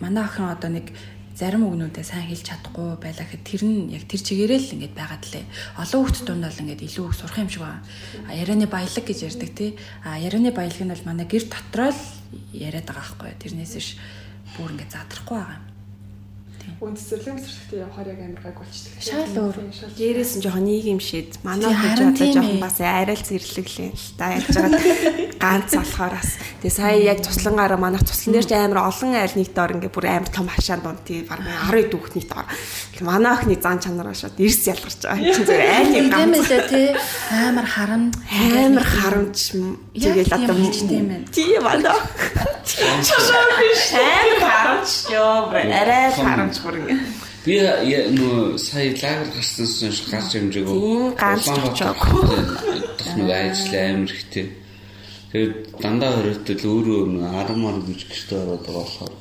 Speaker 4: манай охин одоо нэг зарим үгнүүдээ сайн хэлж чадахгүй байлаа гэхэд тэр нь яг тэр чигээрээ л ингэж байгаад лээ. Олон хүүхд дунд бол ингэж илүү их сурах юм шиг байна. А ярианы баялаг гэж ярьдаг тий. А ярианы баялаг нь бол манай гэр дотроо л яриад байгаа байхгүй. Тэрнээс биш бүр ингэж задрахгүй байгаа юм.
Speaker 2: Үн цэцэрлэг мэсрэхтэй явахаар яг амар гайг болчихдаг.
Speaker 4: Шал өөр.
Speaker 1: Дээрээс нь жоохон нийгэм шид. Манай
Speaker 4: харин
Speaker 1: одоо жоохон
Speaker 4: ээ.
Speaker 1: бас арай л зэрлэглээ л та яаж байгаа ганц болохоороос. Тэгээ сая яг туслангаараа манайх туслан дээр ч амар олон айл нэг доор ингээ бүр амар том хашаанд дун тий баг 10 дүүхний доор. Манай охины зан чанараа шууд эрс ялгарч байгаа. Чи зүгээр айл нэг
Speaker 4: Тийм
Speaker 1: ганц
Speaker 4: ээ тий амар харам
Speaker 1: амар харамж
Speaker 4: Яг
Speaker 1: тэгэл
Speaker 4: тийм
Speaker 1: одоо
Speaker 4: болж тийм байна.
Speaker 1: тий манай амар харамж ёо арай л харамж бүр ингээ.
Speaker 3: Би я- нөө сая лагер гарснаас хойш гарч
Speaker 1: ганц очоогүй.
Speaker 3: Тохног ажил амар ихтэй. Тэгээд дандаа хориотол өөрөө нэг 10 мар гэж гэртээ ороод байгаа болохоор.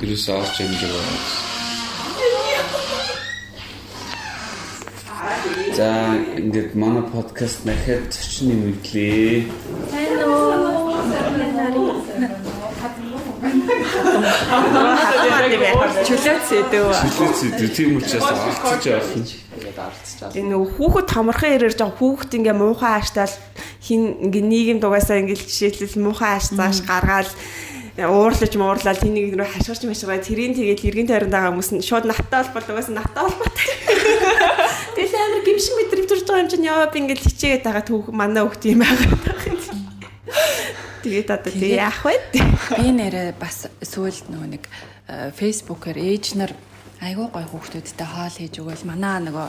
Speaker 3: Тэрээс орч амжаагаа. За ингээд манай подкаст дахиад зочин нэмэгдлээ.
Speaker 1: Хатмаа яг чөлөөт сэдв.
Speaker 3: Чөлөөс тийм учраас олцож явах нь.
Speaker 2: Тэгээд байгаа.
Speaker 1: Энэ хүүхэд томорхон ирээр жоо хүүхэд ингээ муухай ааштай хин ингээ нийгэм дугаасаа ингээ жишээлбэл муухай ааш зааш гаргаал уурлаж муурлал тэнийг нөр хашгирч машгаа тэрийн тэгээд эргэн тойронд байгаа хүмүүс нь шууд наттай холбол угаасаа наттай холбоотой. Тэгэл амар гимшиг мэдрэг төрж байгаа юм чинь яа би ингээ хичээгээд байгаа түүх манай хүүхд юм байгаа. Тэгээд одоо тэг яах вэ?
Speaker 4: би нэрээ бас сүүлд нөгөө нэг фейсбүүкээр ээж нар айгүй гой хүүхдүүдтэй хоол хийж өгөөл. Манаа нөгөө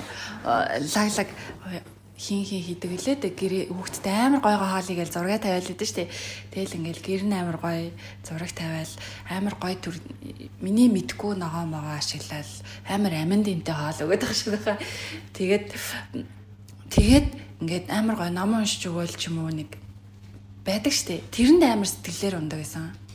Speaker 4: лаглаг э, хин хин хийдэг лээ тэг гэр хүүхдтэй амар гойгоо хоолыг л зураг тавиал гэдэг штеп тэгэл ингээл гэр нь амар гой зураг тавиал амар гой төр миний мэдгүй ногоо могоо ашиглал амар амин дэнтэй хоол өгöd байгаа шиг байна тэгээд тэгээд ингээд амар гой ном уншиж өгөөл ч юм уу нэг байдаг штеп тэрэнд амар сэтгэлээр ундаг гэсэн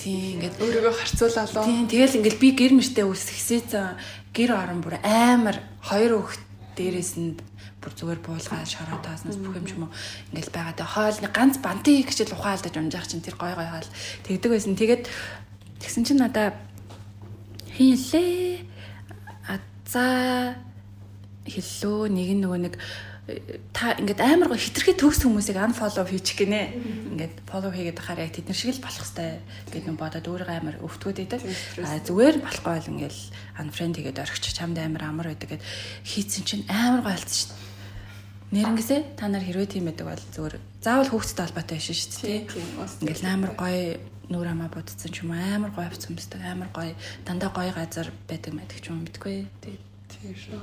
Speaker 4: Тийм ингээд
Speaker 2: Өөрийгөө харьцуулаад
Speaker 4: Тийм тэгэл ингээл би гэр мөртөө үсгсээсэн гэр орон бүр амар хоёр хүүхд дээрээс нь бүр зүгээр буулгаа шороо тааснаас бүх юм ч юм уу ингээл байгаа даа хоол нэг ганц бантыг хичээл ухаалдаж унжаах чинь тэр гой гой хоол тэгдэг байсан. Тэгээд тэгсэн чинь надаа хийлээ а за хэллөө нэг нөгөө нэг э, та ингээд амар гоо хитрхи төгс хүмүүсийг unfollow хийчих гинэ. Ингээд follow хийгээд байхаар яг тэднэр шиг л болох хэвээр гэд нэг бодоод өөрийгөө амар өвтгөөд идэг. А зүгээр болохгүй бол ингээл unfriend хийгээд орхич чамд амар амар байдаг гэд хийцэн чинь амар гоо алдсан дээ. Нэрнгэсээ та нар хэрвээ тийм байдаг бол зүгээр заавал хүүхдтэй холбоотой биш шүү дээ. Ингээл амар гоё нүур амаа будцсан ч юм амар гоё авц юмстай амар гоё дандаа гоё газар байдаг байдаг ч юм мэдгүй.
Speaker 2: Тийм шүү.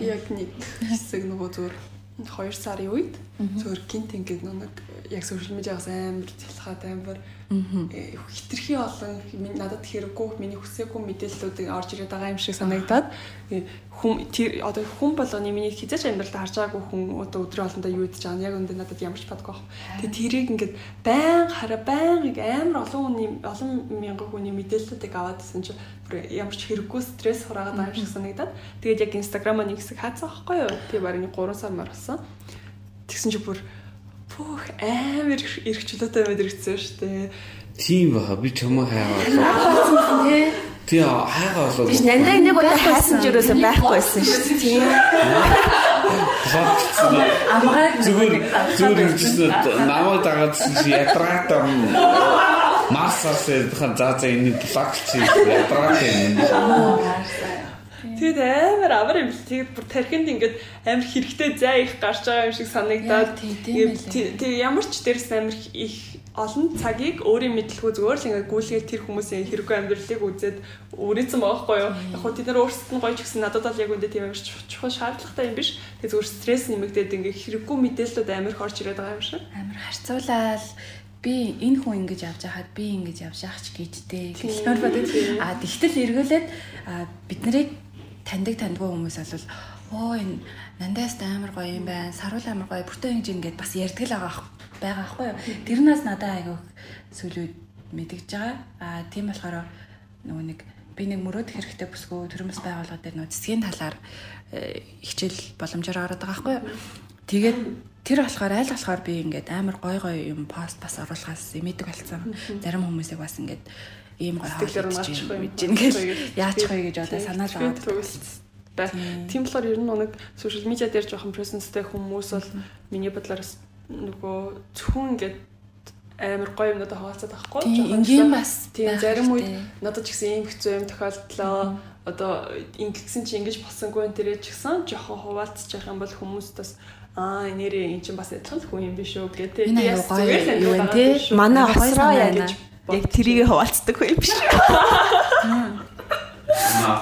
Speaker 2: Яг нэг хэсэг нөгөө зүгээр 2 сарын үед зөвөр гинт ингээд нэг яг сошиал медиагаас амар цэлхаад амар э, хитрхи олон надад хэрэггүй миний хүсээгүй мэдээллүүдийг орж ирээд байгаа юм шиг санагдаад э, хүн тэр одоо хүн болгоны миний хизээч амьдралд харж байгаагүй хүн одоо өдрийн хоолндоо юу идэж байгаа нь яг өндөө надад ямарч падгүй баг. Тэгээ тэрийг ингээд байн хараа байн амар олон хүний олон мянган хүний мэдээллүүдийг аваад исэн чинь бүр ямарч хэрэггүй стресс хураагаад байгаа юм шиг санагдаад тэгээд яг инстаграм нэг хэсэг хаацсан байхгүй юу? Би барин 3 сар маргасан. Тэгсэн чи бүр бүх амар эрх чөлөөтэй мэдрэгдсэн шүү дээ.
Speaker 3: Тийм баха би чамаа хайгаа. Тий хайгаа болоод.
Speaker 1: Биш нандаа нэг удаа хайсан ч юусоо байхгүй байсан шүү дээ. Тийм.
Speaker 4: амгаа
Speaker 3: Зүгээр зүгээр гэсэн намайг дагаадсан чи ядраатаа Марсаас хан за за энэ блок чи ядраатаа юм.
Speaker 2: Тэгэд амар амар юм. Тэгээд бүр тархинд ингээд амар хэрэгтэй зай их гарч байгаа юм шиг санагдаад тэг ямар ч дээрс амар их олон цагийг өөрийн мэдлгүй зүгээр л ингээд гүйлгээд тэр хүмүүсийн хэрэггүй амьдралыг үзээд үрээсэн байгаа хгүй юу. Яг хөө тэд нар өөрсдөд нь гоё ч гэсэн надад бол яг үндэ тийм амар чухал шаардлагатай юм биш. Тэгээд зүгээр стресс нэмэгдээд ингээд хэрэггүй мэдээлэлүүд амар их орж ирээд байгаа юм шиг.
Speaker 4: амар харьцуулаад би энэ хүн ингэж явж байхад би ингэж явж явах ч гэжтэй гэхлээр бодод а тэгтэл эргүүлээд бид нарыг таньдаг таньдгүй хүмүүс бол оо энэ нандаас амар гоё юм байна. Саруул амар гоё. Бүртөө ингэж ингэж бас ярьдаг л байгаа байгаа аахгүй юу? Тэрнээс надад айгүй сүлүүд мэдгэж байгаа. А тийм болохоор нөгөө нэг би нэг мөрөөд хэрэгтэй бүсгүй төрөмс байгууллага дээр нөгөө цэцгийн талаар э, хичээл боломжоор ороод байгаа аахгүй юу? Тэгээд тэр болохоор аль болохоор би ингээд амар гой гой юм пост бас оруулахаас имэдэг болсон. Зарим хүмүүсийг бас ингээд ийм хаалж
Speaker 2: унаачих юм.
Speaker 4: мэдэж ингээд яачих вэ гэж одоо санаа
Speaker 2: Би
Speaker 4: зовоод.
Speaker 2: төгсөлтэй. Тийм болохоор ер нь нэг сошиал медиа дээр жоохон presence-тэй хүмүүс бол миний бодлоор нөгөө зөвхөн ингээд амар гоё юмнууд хаваацаад байхгүй.
Speaker 4: Ингийн бас
Speaker 2: тийм зарим үед надад ч гэсэн ийм хэцүү юм тохиолдлоо. Одоо ингэсэн чи ингэж босонгүй энэ ч гэсэн жоохон хуваалцж явах юм бол хүмүүс бас аа нэрээ эн чинь бас адилхан л хүн юм биш үү гэдэг.
Speaker 4: Энэ аюу гоё вэ, тий?
Speaker 1: Манай
Speaker 4: Гоё
Speaker 1: осроо
Speaker 4: санаа
Speaker 1: яа гэж яг тэрийг хуваалцдаг хүн юм биш.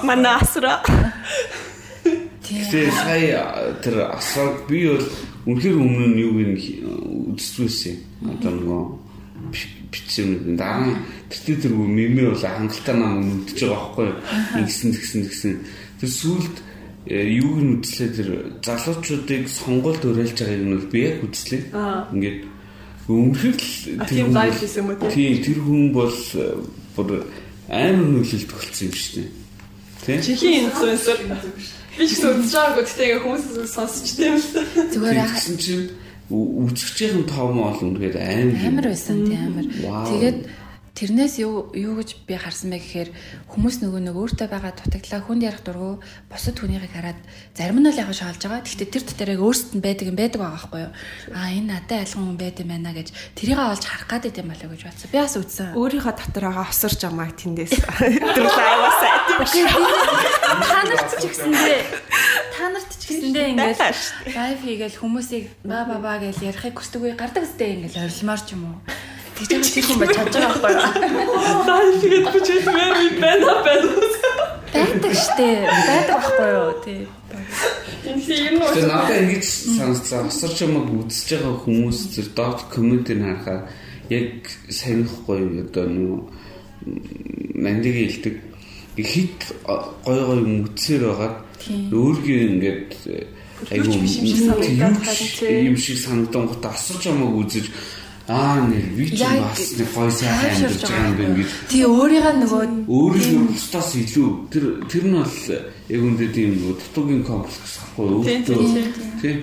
Speaker 1: Манай.
Speaker 4: Тийм.
Speaker 3: Тэгээ сая тэр асраг би бол үнэхээр өмнө нь юуг нь үзсэн одоо нөгөө бичсэн дараа тэр тэр мемэ бол хангалттай нам үдчихэж байгаа байхгүй юу ингэсэн тэгсэн тэгсэн тэр сүулт юуг нь үзлээ тэр залуучуудыг сонгуульд уриалж байгааг нь би яг үзлээ ингээд үнэхээр л
Speaker 2: тийм хийсэн юм уу, тий?
Speaker 3: тийм тэр хүн бол э, бүр амар нөлөөлт болсон юм шүү дээ тийм
Speaker 2: Чихийн инфлюенсер. Би ч гэсэн үзэж байгаагүй гэхдээ хүмүүс сонсч тийм л.
Speaker 4: Зүгээр ах-
Speaker 3: Тэгсэн чинь үзэгчийн том ол үнэхээр амар
Speaker 4: амар байсан тийм амар. Тэгээд тэрнээс юу юу гэж би харсан бэ гэхээр хүмүүс нөгөө нэг өөртөө байгаа дутагдлаа хүнд ярих дургу бусад хүнийхийг хараад зарим нь л яг шаалж байгаа. Гэхдээ тэр дотор яг өөрсдөд нь байдаг юм байдаг байгаа байхгүй юу? Аа энэ надад айлхан хүн байд юм байна гэж тэрийг олж харах гад байт юм болоо гэж бодсон. Би бас үзсэн.
Speaker 1: Өөрийнхөө дотор байгаа осорж амааг тэндээс тэр лайваас айдсан.
Speaker 4: Та нарт ч гэсэндээ та нарт ч гэсэндээ ингээд лайв хийгээл хүмүүсийг ба ба ба гэж ярихыг хүсдэг үе гардаг өстэй ингээд орилмаар ч юм уу. Тэгж байгаа тэр хүн байж чадж байгаа байхгүй юу?
Speaker 2: Лайв хийгээд би ч юм юм байна байна.
Speaker 4: Байдаг штэ. Байдаг байхгүй юу? Тий.
Speaker 2: Энэ юм уу?
Speaker 3: Тэгээ надад ингэж санагдсан. Асарч юмаг үзэж байгаа хүмүүс зэр дот комментиг харахаар яг санахгүй одоо нөгөө мандиг хэлдэг хит гой гой юм үтсээр байгаа. Өөргөө ингээд
Speaker 2: биш юм шиг тийм.
Speaker 3: санагдан гот асарч юмаг үзэж аа нэр би ч
Speaker 4: Яг
Speaker 3: бас нэг гой сайхан амьдарч байгаа юм байна гэж
Speaker 4: Тий өөрийгөө нөгөө
Speaker 3: өөрийнхөө бусдаас илүү. Тэр тэр нь бол яг үндэ тийм нөгөө дутуугийн комплекс
Speaker 2: Тийм,
Speaker 3: өөртөө
Speaker 2: тийм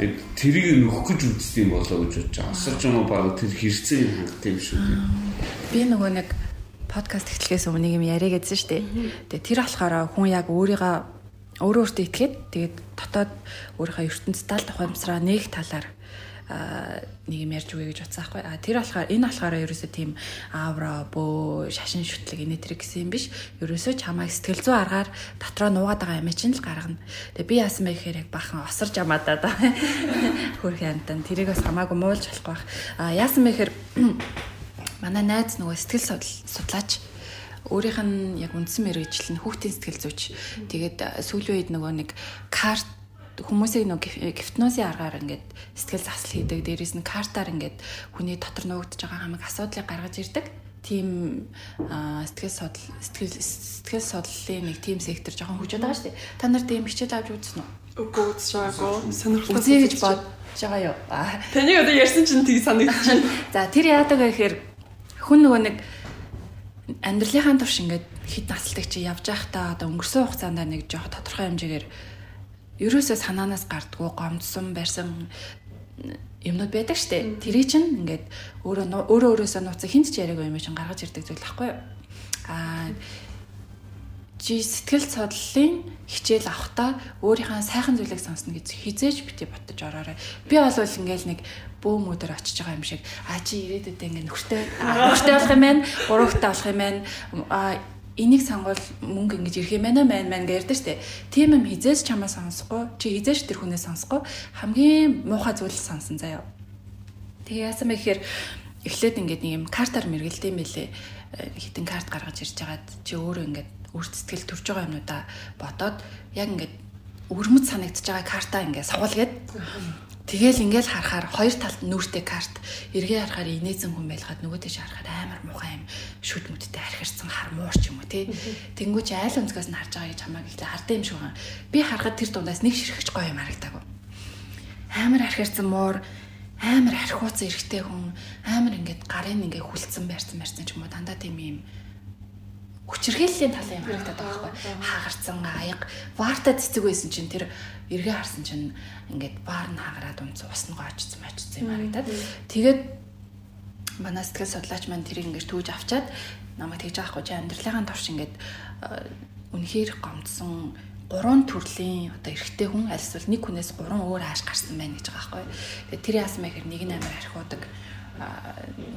Speaker 3: Яг тэрийг нөхөх гэж үздэг юм болоо гэж бодож байгаа. Асарч юм баг тэр хэрэгцээг хангах юм шүү дээ.
Speaker 4: би нөгөө нэг подкаст эхлэхээс өмнө нэг юм яриа гэдсэн шүү дээ. Тэгээ тэр болохоор хүн яг өөрийгөө өөрөө өөртөө итгээд тэгээд дотоод өөрийнхөө ертөнцийн тал тухаймсраа нэг талаар аа, нэг юм ярьж үгүй гэж бодсон байхгүй. А тэр болохоор энэ болохоор ерөөсөө тийм аавра бөө шашин шүтлэг инээ тэр гэсэн юм биш. Ерөөсөө чамайг сэтгэл зүй аргаар дотроо нуугаад байгаа юм чинь л гаргана. Тэгээ би яасан бэ гэхээр яг бахан осарж амаадаа да. Хөрх янтан тэрийг бас хамаагүй муулж болохгүй бах. А яасан бэ гэхээр манай найз нөгөө сэтгэл судлаач өөрийнх нь яг үндсэн мэрэгжил нь хүүхдийн сэтгэл зүйч. Тэгээд сүүлийн үед нөгөө нэг карт хүмүүсийг нөгөө гипнозын аргаар ингээд сэтгэл засал хийдэг. Дээрээс нь картаар ингээд хүний дотор нуугдж байгаа хамаг асуудлыг гаргаж ирдэг. Тим сэтгэл судал сэтгэл сэтгэл судлалын нэг тим сектор жоохон хөгжөөд байгаа шүү дээ. Та нар тийм хичээл авч үзсэн үү?
Speaker 2: Үгүй байгаагүй. Сонирхолтой.
Speaker 4: Үзье гэж бодож байгаа юу?
Speaker 2: Таны одоо ярьсан чинь тийг санагдчихэв.
Speaker 4: За тэр яадаг вэ гэхээр хүн нөгөө нэг амьдралынхаа турш ингээд хит насалдаг чи явж байхдаа одоо өнгөрсөн хугацаанд нэг жоох тодорхой хэмжээгээр ерөөсөө санаанаас гардггүй гомдсон барьсан юмнууд байдаг штэ. Тэрий чинь ингээд өөрөө өөрөө өөрөөсөө нууцсан хинт ч яриаг юм чинь гаргаж ирдэг зүйл байхгүй юу? Аа чи сэтгэл судлалын хичээл авахта өөрийнхөө сайхан зүйлийг сонсно гэж хизээж бити ботож ороорой. Би бол ингээл нэг бөөм өдөр очиж байгаа юм шиг а чи ирээдүйдээ ингээ нөхөртэй а, нөхөртэй болох юм байна, гуравтай болох юм байна. Энийг сонгол мөнгө ингэж ирэх юм байна мэн мэн ярьдаа штэ. Тийм юм хизээж чамаа сонсохгүй, чи хизээж тэр хүнээ сонсохгүй хамгийн муухай зүйл сонсон заяа. Тэгээ яасан бэ гэхээр эхлээд ингээд нэг юм картаар мэргэлдэв юм бэлээ. Э, Хитэн карт гаргаж ирж хагаад чи өөрөө ингээд өөрт сэтгэл төрж байгаа юмудаа бодоод яг ингээд өвөрмөц санагдчихж байгаа картаа ингээд суулгээд Тэгэл ингээл харахаар хоёр талд нүртэй карт. Эргээ харахаар инээсэн хүн байлгаад нөгөө тийш харахаар амар муухай юм. Шүд мүдтэй архирсан хар муурч юм уу тий. Тэнгүү чи айл өнцгөөс нь харж байгаа гэж хамаагүй ихлэ хардаа юм шиг байна би харахад тэр дундаас нэг ширхэж гоё юм харагдаагүй. Амар архирсан муур амар архиуцсан эрэгтэй хүн амар ингээд гарын ингээд хүлцэн байрсан байрсан ч юм уу дандаа тийм юм хүчирхийллийн талын юм харагдаад байгаа байхгүй хаагарсан аяг ваарта цэцэг байсан чинь тэр эргээ харсан чинь ингээд баар нь хаагараад унц ус нь гоочсон мачсан юм харагдаад. Тэгээд манай сэтгэл судлаач маань тэрийг ингээд түүж авчаад намайг тэгж аахгүй чи амьдралынхаа турш ингээд э, үнэхээр гомдсон гурван төрлийн одоо эрэгтэй хүн альсвал нэг хүнээс гурван өөр хааш гарсан байна гэж байгаа байхгүй. Тэгээд тэр яасан бэ гэхээр нэг нь амар архиудаг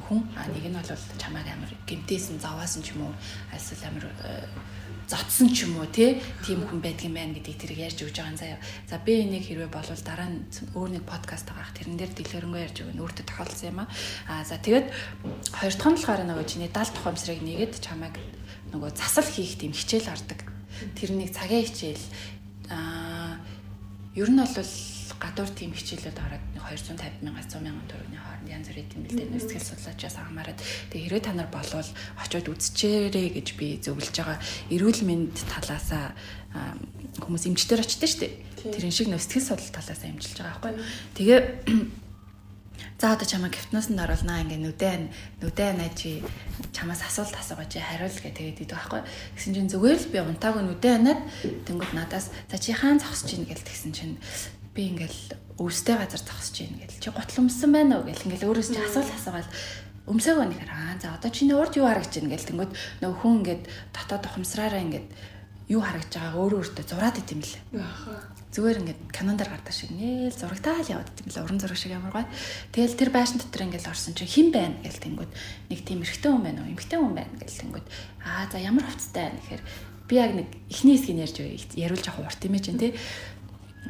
Speaker 4: хүн а нэг нь бол чамайг амар гэмтээсэн зовоосон ч юм уу эсвэл амар зодсон ч юм уу тий тийм хүн байдгийн байна гэдгийг тэр ярьж өгч байгаа заяа. За би энийг хэрвээ болвол дараа нь өөр нэг подкаст байгаа. Тэрэн дээр дэлгэрэнгүй ярьж өгнө. Өөртөө тохиолдсон юм аа. А за тэгээд хоёр дахь нь болохоор нөгөө чиний 70 тухамсрыг нэгэд чамайг нөгөө засал хийх тийм хичээл гардаг. Тэрнийг цагийн хичээл аа ер нь бол гадуур тийм хичээлүүд ороод 250 мянгаас 100 мянган төгрөгийн янз бүрийн тийм бэлдээ сэтгэл судлаачаас хамаарат тэгээ хэрэг та нар болвол очиод үзчихээрэй гэж би зөвлөж байгаа. Эрүүл мэнд талаасаа хүмүүс эмчтэр очдөг шүү дээ. Тэрэн шиг сэтгэл судлал талаасаа эмчилж байгаа байхгүй. Тэгээ За одоо чамаа гипносанд оруулнаа ингээ нүдэн нүдэн ажи чамаас асуулт асуугаа чи хариул гэ тэгээд идэв байхгүй. Гэсэн чинь зүгээр л би унтаагүй нүдэн анаад тэнгууд надаас за чи хаан зогсож ийн гэл тэгсэн чинь би ингээл өвстэй газар зогсож ийн гэл чи гутал өмсөн байна уу гэл ингээл өөрөөс чи асуулт асуугаад өмсөөгөө нэхэр аа за одоо чиний урд юу харагч ийн гэл тэнгууд нөгөө хүн ингээд дотоод ухамсараараа ингээд юу харагдж байгааг өөрөө өөртөө зураад идэм лээ. Зүгээр ингээд канондар гардаг шиг нээл зурагтаал яваад идэм лээ. Уран зураг шиг ямар гой. Тэгэл тэр байшин дотор ингээд орсон чинь хэн байна гэл тэнгүүд нэг тийм эрэгтэй хүн байна уу? Эмэгтэй хүн байна гэл тэнгүүд аа за ямар хувцастай байна гэхээр би яг нэг ихний хэсгийг ярьж яриулж авах урт юм ээ чинь тий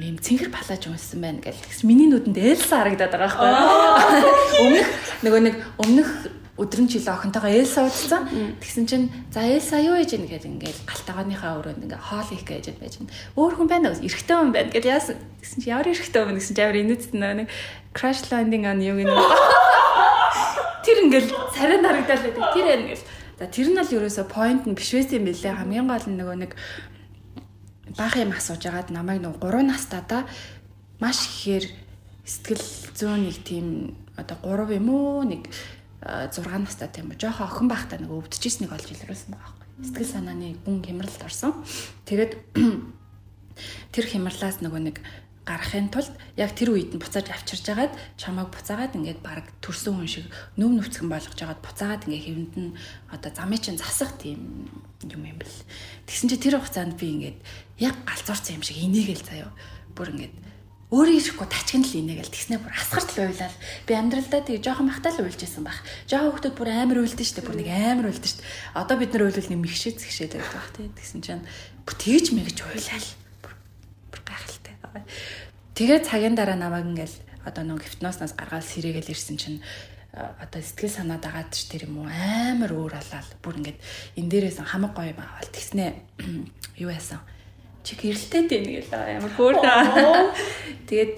Speaker 4: ийм цэнгэр палаж унссан байна гэл. Тэгс миний нүдэнд Элса харагдаад байгаа байхгүй. Өмнөх нөгөө нэг өмнөх өдрөн жил охинтойгоо Элса уудсан. Тэгсэн чинь за Элса юу ээж ийн гэхэд ингээл галтагааныхаа өрөөнд ингээ хоол хийх гэж байж байна. Өөр хүн байна уу? Эрэгтэй хүн байна гэж яасан. Тэгсэн чинь ямар эрэгтэй хүн гэсэн чинь ямар инээдсэн нэг crash landing on юу гэнэ. Тэр ингээл царай нарагдаад байдаг. Тэр ингээл За тэр нь л ерөөсө point нь биш байсан юм билээ. Хамгийн гол нь нөгөө нэг баах юм асууж агаад намайг нөгөө 3 настайдаа маш ихээр сэтгэл зүйн нэг тийм одоо 3 юм уу нэг 6 настай тийм үү жоохон охин байхдаа нэг өвдөжсэн нэг олж илрүүлсэн байгаа байхгүй. Сэтгэл санааны гүн хямралд орсон. Тэгээд тэр хямралаас нөгөө нэг гарахын тулд яг тэр үед нь буцааж авчирж агаад чамайг буцаагаад ингээд баг төрсөн хүн шиг нүв нүцгэн болгож агаад буцаагаад ингээд хэвэнд нь одоо замын чинь засах тийм юм юм бэл. Тэгсэн чи тэр хугацаанд би ингээд яг галзуурсан юм шиг инээгээл заяо. Бүр ингээд өөрөө ирэхгүй тачгин л инээгээл тэгснэ бүр асгарт л уйлал. Би амьдралдаа тийг жоохон махтаа л уйлжсэн баг. Жоохон хүмүүс бүр амар уйлдэн штэ бүр нэг амар уйлдэн штэ. Одоо бид нар уйлвал нэг мэгшээ згшээд байдаг баг тий. Тэгсэн чинь бүр тэгж мэгж уйлал. Бүр гайхалтай. Тэгээд цагийн дараа намайг ингээл одоо нэг гипноснаас гаргаад сэрээгээл ирсэн чинь одоо сэтгэл санаа дагаад ч тэр юм уу амар өөр болоод бүр ингээд энэ дээрээс хамаг гоё аваад тэгснэ юу яасан чи гэрэлтэй дээ нэг л ямар хөөр. Тэгээд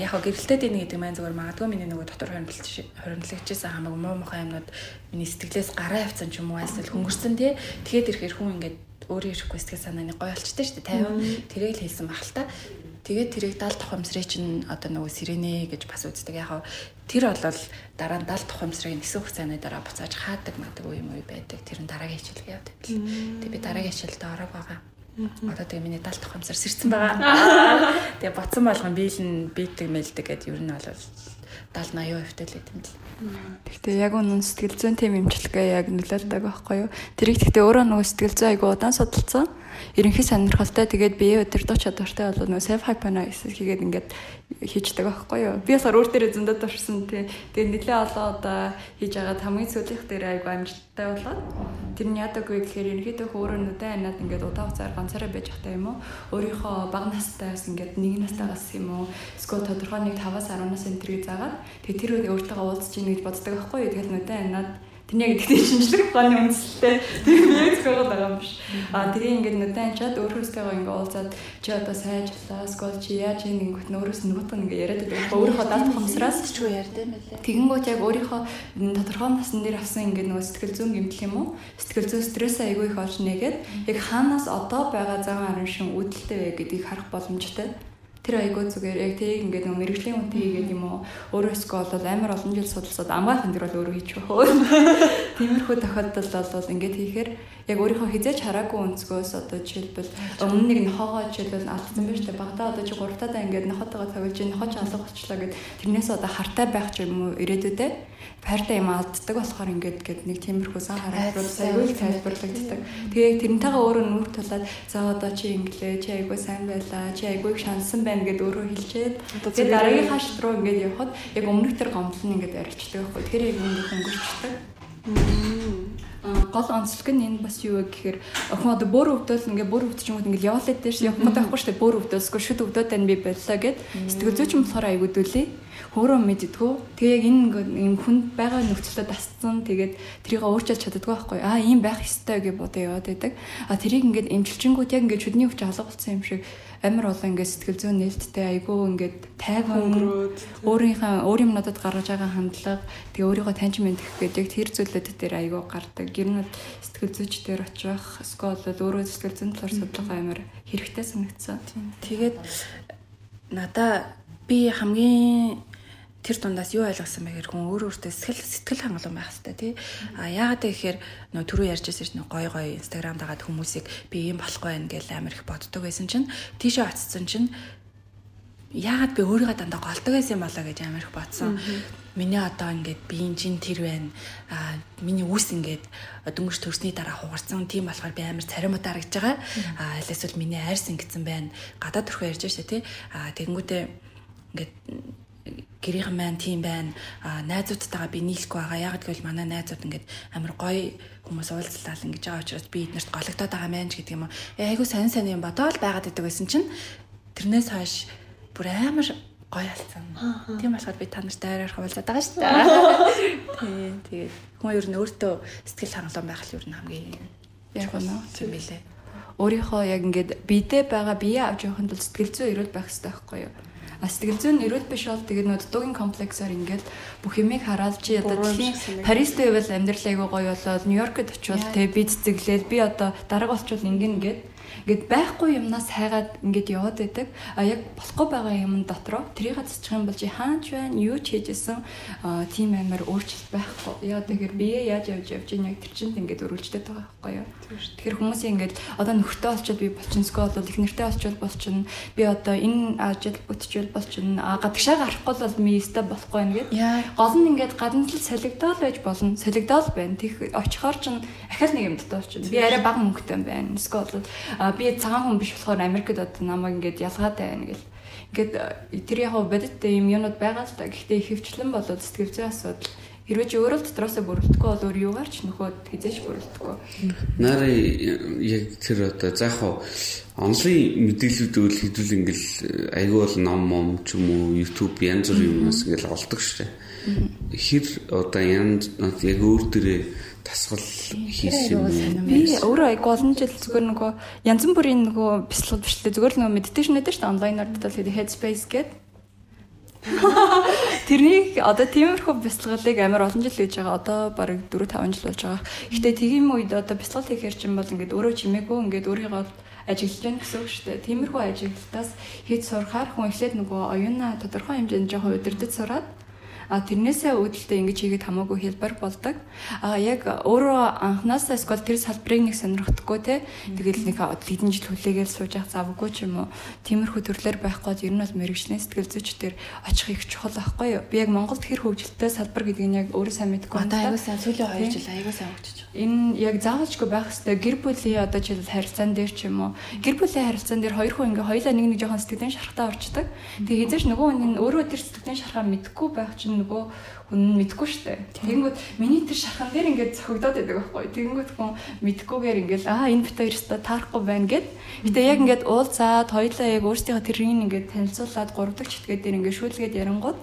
Speaker 4: яг хоо гэрэлтэй дээ гэдэг маань зүгээр магадгүй миний нөгөө дотор хоригдлж хоригдлагчсан хамаг муу мухай юмнууд миний сэтгэлээс гараа явцсан ч юм уу эсвэл хөнгөрсөн тий. Тэгээд ирэхээр хүн ингээд өөрөө ирэхгүй сэтгэл санааны гоё болчтой шүү дээ 50. Тэрийг л хэлсэн баг л та. Тэгээд тэрийг 70 тухамсрыг чинь одоо нөгөө сиренэ гэж бас үздэг. Яг тэр бол дараа нь 70 тухамсрыг нисэх хугацааны дараа буцааж хаадаг мадаг үе юм уу байдаг. Тэр нь дараагийн хичээлгээ явдаг. Тэгээд би дараагийн хичээлдээ ороод байгаа. Одоо тэгээ миний 70 дахь хамсар сэрсэн байгаа. Тэгээ боцсон болгон биелэн бийдэг мэлдэг гэдээ ер нь бол 70 80% хөвтөлээд юм л.
Speaker 5: Гэхдээ яг үнэн сэтгэл зүйн тим имчилгээ яг нөлөөлдөг байхгүй юу? Тэрийг гэхдээ өөрөө нөгөө сэтгэл зүй айгу удаан судалсан ерөнхий сонирхолтой тэгээд бие өдөртөө чадвартай бол нөө self hypnosis хийгээд ингээд хийждэг байхгүй юу. Би бас өөр дээрээ зөндөө турсан тий. Тэгээд нэлээ олоо одоо хийж агаад хамгийн сүүлийнх дээр айгу амжилттай болоод тэр нь яадаг вэ гэхээр ерөнхийдөө өөрөө нүдэн анаад ингээд удаа хугацаар ганцаараа байж захтай юм уу? Өөрийнхөө бага настайгаас ингээд нэг настайгаас юм уу? Эсвэл тодорхой нэг 5-аас 10-аас энэ төргийг заагаад тэгээд тэр үед өөртөө уулзч ийн гэж боддог байхгүй юу. Тэгээд нүдэн анаад Тэнийг гэдэгт шинжлэх ухааны үндэслэлтэй тийм яг згөөд байгаа юм биш. А тэрийг ингээд нүдэн чад өөрөөстэйгоо ингээд уулзаад чи одоо сайн ажиллаа, скол чи яаж ингэж өөрөөс нөгөөт нь ингээд яриад байдаг. Өөрийнхөө даалт хомсраас
Speaker 4: ч юу ярьд юм бэлээ.
Speaker 5: Тэгэнгүүт яг өөрийнхөө тодорхой насн дээр авсан ингээд нөгөө сэтгэл зүйн гэмтэл юм уу? Сэтгэл зүйн стресс айгүй их олж нэгээд яг хаанаас одоо байгаа зан арын шин үүдэлтэй вэ гэдгийг харах боломжтой тэр айгуу зүгээр яг тэрийг ингээд нэг мэрэгжлийн үнтэй хийгээд юм уу өөрөөсгөө бол амар олон жил судалсаад амгаах энэ төр бол өөрөө хийчих واخ. Тиймэрхүү тохиолдолд бол ингээд хийхээр яг өөрийнхөө хизээч хараагүй өнцгөөс одоо жишээлбэл өмнө нэг нохоогоо жишээлбэл алдсан байж та багтаа одоо чи гуравтаадаа ингээд нохотойгоо цавилж нохооч алга болчлаа гэд тэрнээс одоо хартай байх ч юм уу ирээдүйдээ Хайртай юм алддаг болохоор ингээд гээд нэг тиймэрхүү сан хараагүй аюул тайлбарлагддаг. Тэгээ тэрнтэйгээ өөрөө нүүр тулаад за одоо чи инглээ чи айгүй сайн байлаа чи айгүй шансан байна гэд өөрөө хэлчихэд тэгээд дараагийн хаш руу ингээд явхад яг өмнөх тэр гомдол нь ингээд арилждаг байхгүй. Тэгэхээр яг ингээд өнгөрчдөг. Гол онцлог нь энэ бас юу вэ гэхээр охин одоо бүр өвдөл ингээ бүр өвдөж юм ингээ яваалаад дээрс явах гэдэг байхгүй шүү дээ бүр өвдөлсгүй шүд өвдөд тань би боллоо гэд сэтгэл зүйч юм болохоор айгуудүүлээ өөрөө мэддгүү. Тэгээ яг энэ юм хүнд байгаа нөхцөлөд тасцсан. Тэгээд тэрийг өөрчилж чаддаггүй байхгүй. Аа ийм байх ёстой гэж бодоо яваад байдаг. А тэрийг ингээд эмчилчингүүд яг ингээд чүдний өвч алгуулсан юм шиг амар олон ингээд сэтгэл зүйн нээлттэй айгүй ингээд тайван өөрийнхөө өөр юм надад гаргаж байгаа хандлага тэгээ өөрийгөө таньж мэдэх гэдэг тэр зүйлүүд дээр айгүй гардаг. Гэр нь сэтгэл зүйч дээр очих, эсвэл өөрөө сэтгэл зүйн талаар судлага амар хэрэгтэй санагдсан.
Speaker 4: Тэгээд надаа би хамгийн тэр дундаас юу ойлгосон бэ гэхээр хүн өөр өөртөө сэтгэл сэтгэл хангалуун байх хэрэгтэй тий. А яагаад гэхээр нөө түрүү ярьжсэн чинь гой гой инстаграм дагаад хүмүүсийг би ийм болохгүй байх гэж амар их боддог байсан чинь тийшээ очсон чинь яагаад би өөрийгөө дандаа голдог байсан юм болоо гэж амар их бодсон. Миний одоо ингээд би эн чин тэр байна. А миний үс ингээд дөнгөж төрсний дараа хугарсан. Тийм болохоор би амар царимутаа харагдж байгаа. А аль эсвэл миний арьс ингэсэн байна. Гадаад төрхөө ярьж штэ тий. А тэгэнгүүтээ ингээд гэрийнхэн маань тийм байна. А найзуудтайгаа би нийлэхгүй байгаа. Яг гэвэл манай найзууд ингээд амар гоё хүмүүс уулзлал ингэж байгаа учраас би эднэрт гологдоод байгаа мэн ч гэдэг юм уу. Э айгу сайн сайн юм бодоол байгаад идэг байсан чинь тэрнээс хойш бүр амар гоё алцсан. Тийм болохоор би та нартай арайрах уулзаад байгаа шүү дээ. Тийм тэгээд хүн ер нь өөртөө сэтгэл хангалуун байх л ер нь хамгийн
Speaker 5: яг оноо
Speaker 4: тийм билээ.
Speaker 5: Өөрийнхөө яг ингээд бидээ байгаа бие авч явахын тулд сэтгэл зүй эрүүл байх хэрэгтэй байхгүй юу? А сэтгэл зүйн эрүүл биш бол тэгээд нөө дутуугийн комплексаар ингээд бүх юмыг хараад чи одоо дэлхийн Парист байвал амьдрал айгүй гоё болоод Нью-Йоркд очивол тэг би цэцэглээл би одоо дарга болчвол ингэн ингээд Ингээд байхгүй юмнаас хайгаад ингээд яваад байдаг. А яг болохгүй байгаа юм дотроо тэрийг цэцчих юм бол чи хаач байна, юу ч хийжсэн тийм амар өөрчлөлт байхгүй. Яа тэгэхээр бие яаж явж явж яг тэр чинь ингээд өрүүлжтэй байгаа байхгүй юу. Тэгэхээр хүмүүсийн ингээд одоо нөхөртэй олчод би болчихсонсгоо бол их нэртэй олчвол болчихно. Би одоо энэ ажил бүтчихвэл болчихно. А гадагшаа гарахгүй бол мистэй болохгүй ингээд. Гол нь ингээд гадна л солигдоол байж болно. Солигдоол байна. Тэг очихоор чинь ахал нэг юм дотоо болчихно. Би арай бага мөнгөтэй байна. Эсвэл би цагаан хүн биш болохоор Америкт одоо намайг ингээд ялгаатай байна гэл. Ингээд э, тэр яг бодит юм юмуд байгаа л та. Гэхдээ ихэвчлэн болоод сэтгэл зүйн асуудал хэрвээ чи өөрөө дотроосоо бүрэлдэхгүй бол өөр юугаар ч нөхөд хизээш бүрэлдэхгүй.
Speaker 3: Нарын яг тэр одоо заахаа онлайн мэдээллүүд үл хэдүүл ингээл э, айгүй бол ном мом ч юм уу YouTube янз бүрийн юмс ингээл олдог штэ. Хэр одоо янз яг өөр дөрөө тасгал хийсэн юм.
Speaker 5: Би өөрөө айгу олон жил зүгээр нөгөө янз бүрийн нөгөө бяцлал бичлээ зүгээр л нөгөө медитейшн гэдэг чинь онлайнаар дадал гэдэг headspace гэдэг. Тэрнийг одоо тиймэрхүү бяцлаглыг амар олон жил хийж байгаа. Одоо бараг 4 5 жил болж байгаа. Гэхдээ тийм үед одоо бяцлал хийхээр чинь бол ингээд өөрөө чимээгүй ингээд өөрийгөө ажиглаж байна гэсэн үг шүү дээ. Тиймэрхүү ажиглалтаас хийж сурахаар хүн эхлээд нөгөө оюуна тодорхой хэмжээнд жоохон удирдах сураад тэрнээсээ үүдэлтэй ингэж хийгээд хамаагүй хэлбэр болдог. А яг өөрөө анханасаа эсвэл тэр салбарыг нэг сонирхдаггүй те. Тэгэл нэг хэдэн жил хүлээгээл сууж явах завгүй ч юм уу. Тиймэрхүү төрлөөр байх гээд ер нь бол мэрэгчлийн сэтгэл зүйчдэр очих их чухал байхгүй юу? Би яг Монголд хэр хөгжилтэй салбар гэдгийг нь яг өөрөө сайн мэдгүй
Speaker 4: байна. Одоо аягүй сайн сүүлийн 2 жил аягүй сайн хөгжиж
Speaker 5: байна. Энэ яг заавалчгүй байх хэвээр гэр бүлийн одоо жил харилцаан дээр ч юм уу. Гэр бүлийн харилцаан дээр хоёр хүн ингээ хоёлаа нэг нэг жоохон сэтгэлийн шархтаа орчдөг. Тэгээ хизээш нөгөө хүн өөрөө тэр сэтгэлийн шархаа мэдгүй байх чинь нөгөө хүн нь мэдгүй штэ. Тэгэнгүүт миний тэр шархан дээр ингээд цохигдоод байдаг байхгүй. Тэгэнгүүт хүн мэдгүйгээр ингээд аа энэ бит хоёр өстө таарахгүй байна гэд. Гэтэ яг ингээд уулзаад хоёлаа яг өөрсдийнхөө тэрийг ингээд танилцуулаад гурав дахь читгээ дээр ингээд шүүлгээд ярангууд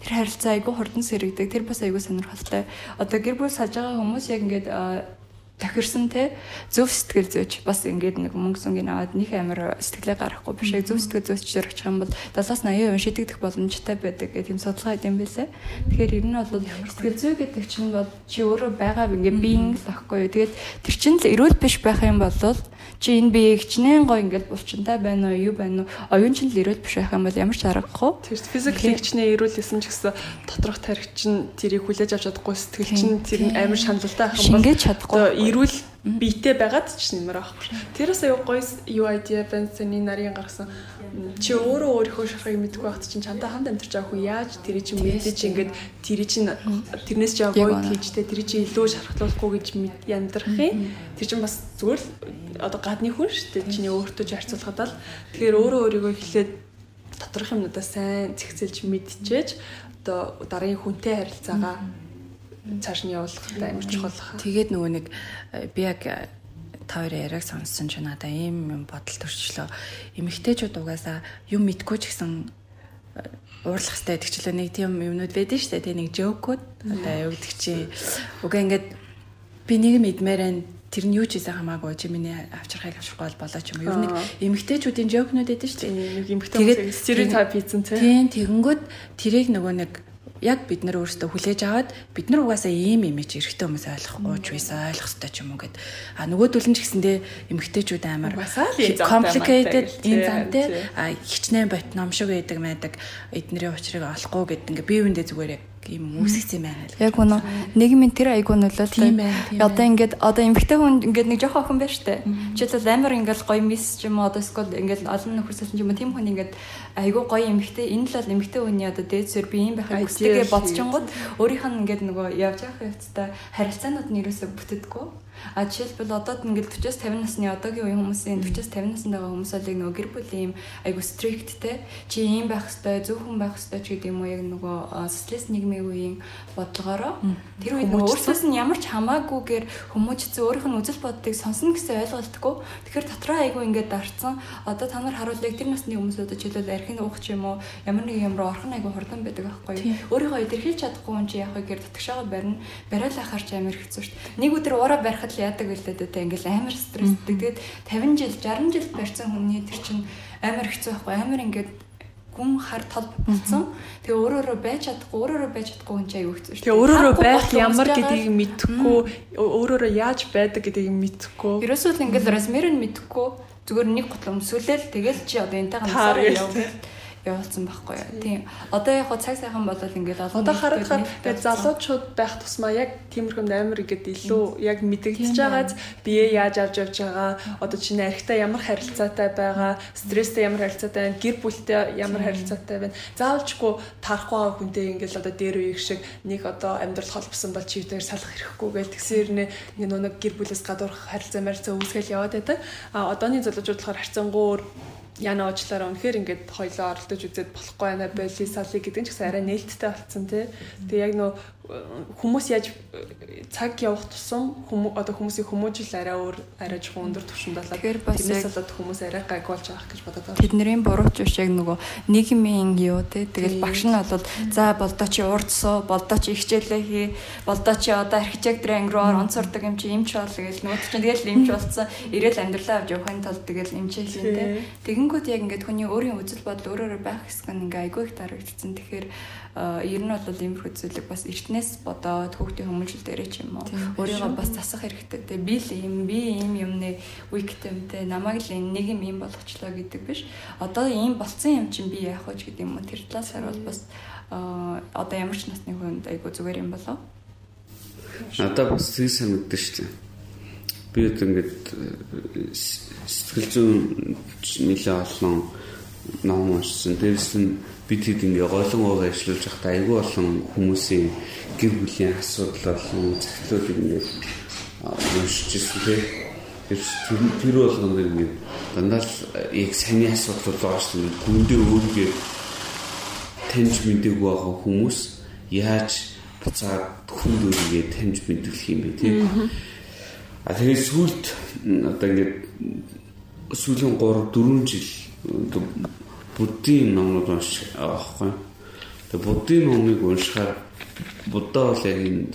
Speaker 5: тэр харилцаа айгүй хурдан сэрэгдэг. Тэр бас айгүй сонирхолтой. Одоо гэр бүл саж байгаа хүмүүс яг ингээд тохирсон те зөв сэтгэл зүйч бас ингээд нэг мөнгө сүнгийн аваад них амир сэтгэлээ гаргахгүй биш яг зөв сэтгэл зүйчээр очих юм бол 70-80% шийдэгдэх боломжтой байдаг гэх юм судалгаа хийм байлээ. Тэгэхээр ер нь бол сэтгэл зүй гэдэг чинь бол чи өөрөө байгаа ингээд биеийн л ахгүй юу. Тэгээд тэр чинь л эрүүл биш байх юм бол чи энэ бие хичнээн гой ингээд булчинтай байна уу юу байна уу оюун чинь л эрүүл биш байх юм бол ямар ч аргагүй.
Speaker 2: Тэр физикли хичнээн эрүүл гэсэн ч гэсэн доторх тарих чинь тэрийг хүлээж авч чадахгүй сэтгэл чинь тэр амар шаналлалтай байх
Speaker 5: юм бол шингээж чадахгүй
Speaker 2: эрүүл биетэй байгаад ч нэмэр байхгүй. Тэрээс аюу гоё юу idea Бенсоны нарийн гаргасан. Чи өөрөө өөрийнхөө шархыг мэдгүй байхад чинь чамтай хамт амьдарч байгаа хүн яаж тэр чинь мэдээж ингээд тэр чинь тэрнээс ч гоё тийжтэй тэр чинь илүү шархлуулахгүй гэж яндрах юм. Тэр чинь бас зүгээр л одоо гадны хүн шүү дээ. Чиний өөртөө ч харьцуулахад л. Тэгэхээр өөрөө өөрийгөө эхлээд доторх юмнуудаа сайн зэгцэлж мэдчихэж одоо дараагийн хүнтэй харилцаагаа цааш нь явуулахтай амар чухал.
Speaker 4: Тэгээд нөгөө нэг э, би яг та хоёрын яриаг сонссон ч надаа ийм юм бодол төрчлөө. Эмэгтэйчүүд угаасаа юм мэдгүй ч гэсэн э, уурлах хэрэгтэй гэдэг чилээ нэг тийм юмнууд байдаг шүү дээ. Тэ нэг жокууд одоо гэдэг чи угаа ингээд би нэг мэдмээр байна тэр нь юу ч хийсэн хамаагүй чи миний авчрахыг авчрахгүй болоо ч юм. Ер нь эмгтээчүүдийн жокнууд байдаг шүү дээ.
Speaker 2: Нэг эмгтээ стереотип хийсэн
Speaker 4: тийм. Тийм тэгэнгүүт тэрийг нөгөө нэг яг бид нар өөрсдөө хүлээж аваад бид нар угаасаа ийм имиж эрэгтэй хүмүүс ойлгохгүй ч байсан ойлгох хэрэгтэй ч юм уу гэд. А нөгөөдөл нь ч гэсэндээ эмэгтэйчүүд амар complicated энэ зантай а хичнээн бот номшиг байдаг байдаг эднэрийн учрыг олохгүй гэд ингээ бие биендээ зүгээр яг юм үүсгэсэн юм байна.
Speaker 5: Яг үнэ нийгмийн тэр айгуу нөлөөлтэй. Одоо ингээд одоо эмгтэй хүн ингээд нэг жоох охин байна штэ. Жишээлбэл амар ингээд гоё мис ч юм уу одоо эсвэл ингээд олон нөхөрсөлсөн ч юм тийм хүн ингээд айгуу гоё эмгтэй энэ л бол эмгтэй хүний одоо дээдсээр би юм байхыг хүсдэгэ бодчихгонгод өөрийнх нь ингээд нөгөө явж явах явцдаа харилцаанууд нь ерөөсөө бүтдэггүй. А жишээлбэл одоо ингээд 40-с 50 насны одоогийн үеийн хүмүүсийн 40-с 50 наснд байгаа хүмүүс бол яг нөгөө гэр бүлийн юм айгу стрикт те чи ийм байх хэвээр зөв хүн байх хэвээр ч гэдэг юм уу яг нөгөө социалист нийгмийн үеийн бодлогоороо. Тэр үед нөгөө өөрсдөөс нь ямар ч хамаагүйгээр хүмүүжсэн өөрийнх нь үзэл бодлыг сонсно гэсэн ойлголтгүй. Тэгэхээр дотроо айгу ингээд дарцсан. Одоо та нар харуулъя тэр насны хүмүүсүүд жишээлбэл архины уух ч юм уу? Ямар нэг юм руу орхон айгу хурдан байдаг байхгүй өөрийнхөө илэрхийлж чадахгүй юм чи яг гэр татгшаага барина. Барайл ахаар ч амар хэцүү шүү дээ. Нэг өдөр ураа барихад л яадаг байлаа дээ ингээл амар стресстэй. Тэгээд 50 жил 60 жил барьсан хүний тэр чинь амар хэцүү байхгүй амар ингээд гүн хар тол болсон. Тэгээ өөрөөрөө байж чадахгүй, өөрөөрөө байж чадахгүй хүн чинь аюу хэцүү шүү.
Speaker 2: Тэгээ өөрөөрөө байх ямар гэдгийг мэдэхгүй, өөрөөрөө яаж байдаг гэдгийг мэдэхгүй.
Speaker 5: Ерөөсөө л ингээл размер нь мэдэхгүй зүгээр нэг гол өмсүүлэл тэгэл чи одоо энтэй ганцаараа явах явуулсан байхгүй юу. Тийм. Одоо яг цаг сайхан болол ингээд олон
Speaker 2: Одоо харахад тэгээд залуучууд байх тусмаа яг тиймэрхүү амар ихэд илүү яг мэдэгдэж байгааз бие яаж авч явж байгаа, одоо чиний архитаа ямар харилцаатай байгаа, стресстэй ямар харилцаатай байна, гэр бүлтэй ямар харилцаатай байна. Заавалчгүй тарахгүй байгаа хүнтэй ингээд одоо дээр үеиг шиг нэг одоо амьдрал холбосон бол чивдээр салах хэрэггүй гэж тэгсээр нэ нэг гэр бүлээс гадуур харилцаа марилцаа үүсгэл яваад байдаг. А одооний залуучууд болохоор харьцангуй яна уучлаараа үнэхээр ингээд хоёлоо оролдож үзээд болохгүй байна боли салли гэдэг нь ч гэсэн арай нээлттэй болцсон тий. Тэгээ яг нөө хүмүүс яаж цаг явах тусам хүмүүс одоо хүмүүсийн хүмүүжил арай өөр арай жоохон өндөр түвшинд болоод тэрнээс болоод хүмүүс арай гайг болж байгаа гэж бодоод байна.
Speaker 5: Тэдний бурууч биш яг нөгөө нийгмийн юу те тэгэл багш нь бол за болдоо чи урдсуу болдоо чи их хичээлээ хий болдоо чи одоо архитектор ангиур онцордог юм чи эмч бол тэгэл нөгөө чи тэгэл эмч болсон ирээл амьдралаа авч явахын тулд тэгэл эмчээ хийн те. Тэгэнгүүт яг ингээд хүний өөрийн үзэл бодол өөрөөрөө байх хэсэг нь ингээ айгүй их дарагдсан. Тэгэхээр ер нь бол иймэрхүү зүйлийг бас эртнээс бодоод хүүхдийн хүмүүжил дээрээ ч юм уу өөрийгөө бас засах хэрэгтэй те. Би л юм би ийм юмны виктимтэй намайг л нэг юм ийм болгочлоо гэдэг биш. Одоо ийм болцсон юм чинь би яах вэ гэдэг юм уу? Тэр талаас бол бас одоо ямар ч насны хүнд айгу зүгээр юм болоо
Speaker 3: надад бас зүйл санагдсан шүү дээ. Би одоо ингээд сэтгэл зүйн нэлээ олон ном уншсан. Дээрс нь бид хэд ингээ голон ууг ажиллаж байхдаа айгүй болон хүмүүсийн гэр бүлийн асуудал болон захидлууд ингээ уншиж ирсэн тийм тэр тэр болгон дэр ингээ дандаа л яг саний асуудал байгаа шүү дээ. Гүндээ өөргөө таньж мэдээгүй байгаа хүмүүс яаж буцаад хүнд өөргөө таньж мэдлэх юм бэ тийм а тэгээд сүулт одоо ингээ сүүлийн 3 4 жил буддийн номнууд унших аахгүй. Тэгээ буддийн номыг уншихаар будда бол яг энэ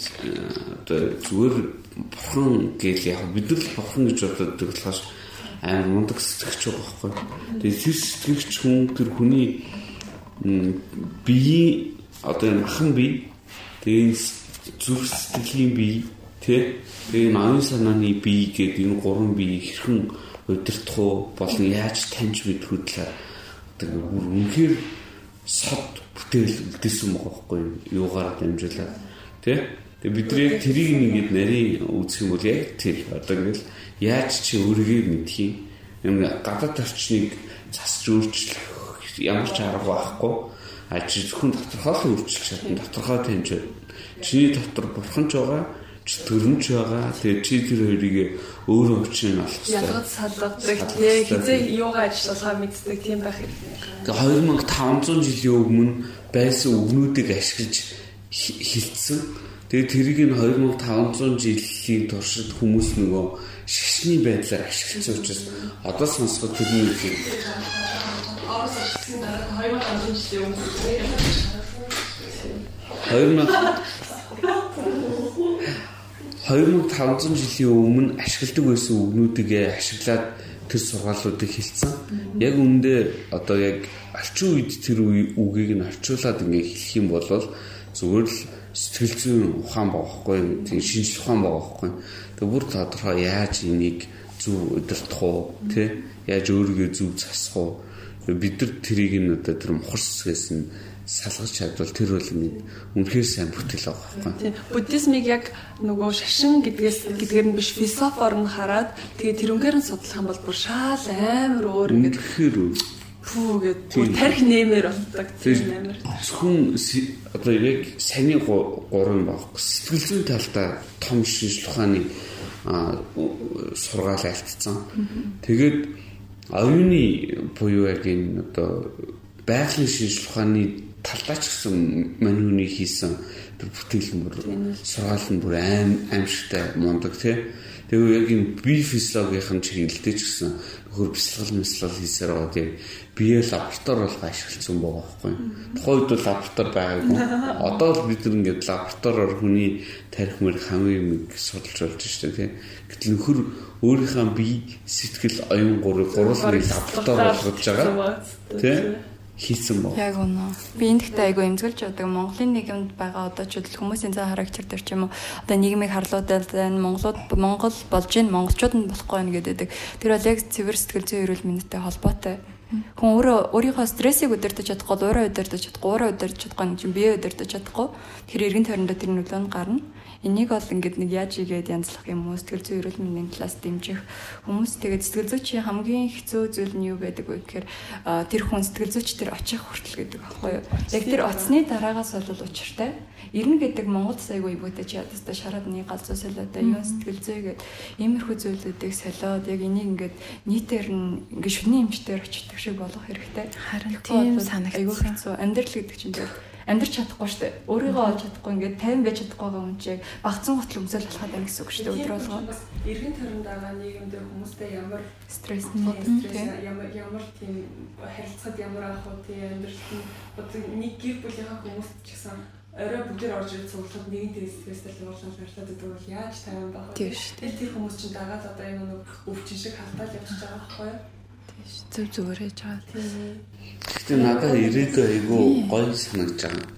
Speaker 3: одоо зүгээр бурхан гэж яг бид нар бурхан гэж боддог болохоос амар мундаг сэтгэгч байгаа байхгүй. Тэгээ тэр сэтгэгч хүн тэр хүний бие одоо энэ махан бие тэгээ зүрх сэтгэлийн бие тэ тэгээ ноён санааны бие гэдэг энэ гурван бие хэрхэн удирдах уу? Болон яаж таньж мэдэх хөдлөө тэгээ бүр үнэхээр сод бүтээл үлдээсэн байгаа байхгүй юугаар дамжуулаад тий Тэгээ бидний тэрийг нэгэд нарийн үүсэх юм бол яг тэр одоо ингээл яаж чи өөрийгөө мэдх юм юм гадаад орчныг засч өөрчлөх ямар ч арга байхгүй. А чи зөвхөн тодорхойлон өөрчилж чадна тодорхой таньж чиний дотор бурхан ч байгаа төрөмж байгаа. Тэгээ чи тэр хоёрыг өөрөө өчнө болох хэрэгтэй.
Speaker 2: Ялгаж салгадаг тий хизээ юугаа ажиллахаа мэддэг тийм байх хэрэгтэй.
Speaker 3: 2500 жилийн өмнө байсан үгнүүдийг ашиглаж хилцсэн. Тэгээ тэрийг нь 2500 жилийн туршид хүмүүс нөгөө шашны байдлаар ашигласан учраас одоо сонсоход тэрний үг юм.
Speaker 2: Орос ашигласан дараа 2500 жилийн
Speaker 3: өмнө
Speaker 2: 2000
Speaker 3: 2500 жилийн өмнө ашигладаг байсан үгнүүдийг ашиглаад тэр сургаалуудыг хэлсэн. Яг үүндээ одоо яг орчин үед тэр үгийг нь орчуулад ингээ хэлэх юм бол зүгээр л сэтгэл зүйн ухаан баахгүй тийм шинжлэх ухаан баахгүй. Тэгээ бүр тодорхой яаж энийг зөв удирдах уу тий яаж өөрийгөө зөв засах уу бид нар тэрийг нь одоо тэр мухар сэсгээс нь салгаж чадвал тэр бол нэг үнэхээр сайн бүтээл байгаа байхгүй.
Speaker 2: Буддизмыг яг нөгөө шашин гэдгээс гэдгээр нь биш философоор нь хараад тэгээ тэрүүгээр нь судлах юм бол бүр шаал амар өөр ингээд
Speaker 3: үнэхээр
Speaker 2: пүү гэдэг тарих нэмэр болдог тийм амар.
Speaker 3: Хүн одоо яг саний гурван байхгүй. Сэтгэл зүйн талдаа том шинжлэх ухааны сургаал альтцсан. Тэгээд оюуны буюу яг энэ одоо байгалийн шинжлэх ухааны талдаа ч гэсэн мань хүний хийсэн тэр бүтээл бүр сургаал нь бүр аим аимшигтай мундаг тий. Тэгээ яг юм бие физиологийн чиглэлтэй ч гэсэн нөхөр бясалгал мэслэл хийсээр байгаа тийм бие лаборатори бол ашигласан байгаа байхгүй. Тухайн үед бол лаборатори байгаагүй. Одоо л бид ингээд лабораториор хүний тарих мөр хамгийн юм судалж болж штэ тийм. Гэтэл нөхөр өөрийнхөө бие сэтгэл оюун гурыг гурван лаборатори болгож байгаа. Тийм хийсэн боо.
Speaker 5: Яг үнэ. Би энэ дэхтэй айгу эмзгэлж байдаг. Монголын нийгэмд байгаа одоо ч хүмүүсийн зан характер төр ч юм уу одоо нийгмийг харлуудад энэ Монголууд Монгол болж ийн монголчууд нь болохгүй байна гэдэг. Тэр бол яг цэвэр сэтгэл зүйн эрүүл мэндэтэй холбоотой. Хүн өөрөө өөрийнхөө стрессийг удирдах чадахгүй, уураа удирдах чадахгүй, уураа удирдах чадахгүй, чинь бие удирдах чадахгүй. Тэр эргэн тойрондоо тэр нөлөө нь гарна. Энийг бол ингээд нэг яаж игээд янзлах юм уу сэтгэл зүйн эрүүл мэндийн талаас дэмжих хүмүүс тэгээд сэтгэл зүйчийн хамгийн хэцүү зүйл нь юу байдаг вэ гэхээр тэр хүн сэтгэл зүйч тэр очих хүртэл гэдэг аахгүй юу. Яг тэр оцсны дараагаас бол учиртай. Ирнэ гэдэг Монгол сайгүй чи ядастай шараад нэг галзуу солиотой юу сэтгэл зүй гэдэг иймэрхүү зүйлүүдийг солиод яг энийг ингээд нийтээр нь ингээд шүний эмчтэр очдог шиг болох хэрэгтэй.
Speaker 4: Харин тийм санагдсан.
Speaker 5: Амьдрал гэдэг чинь амьдрч чадахгүй шүү дээ. Өөрийгөө олж чадахгүй ингээд 50 байж чадахгүй байгаа хүн чинь багцсан хотл өмсөл болоход байна гэсэн үг шүү дээ өдөр болгоо.
Speaker 2: Иргэн тойронд байгаа нийгэмдээ хүмүүстэй ямар
Speaker 5: стресс
Speaker 2: ямар ямар тийм харилцаад ямар ах уу тийм амьдралт нь одоо нэг гэр бүлийнхаа хүмүүс ч гэсэн орой бүгдээр орж ирээд цуглахад нэгэн тэр стресстэй уурлал барьтаад байдаг бол яаж тайван байх вэ? Тэгэл тэр хүмүүс чинь дагаад одоо энэ нэг өвчин шиг халтаал явчихж байгаа байхгүй юу?
Speaker 4: Зөв хийж байгаа.
Speaker 3: Гэхдээ надад ирээдүй айгүй гоё санагдаж байгаа.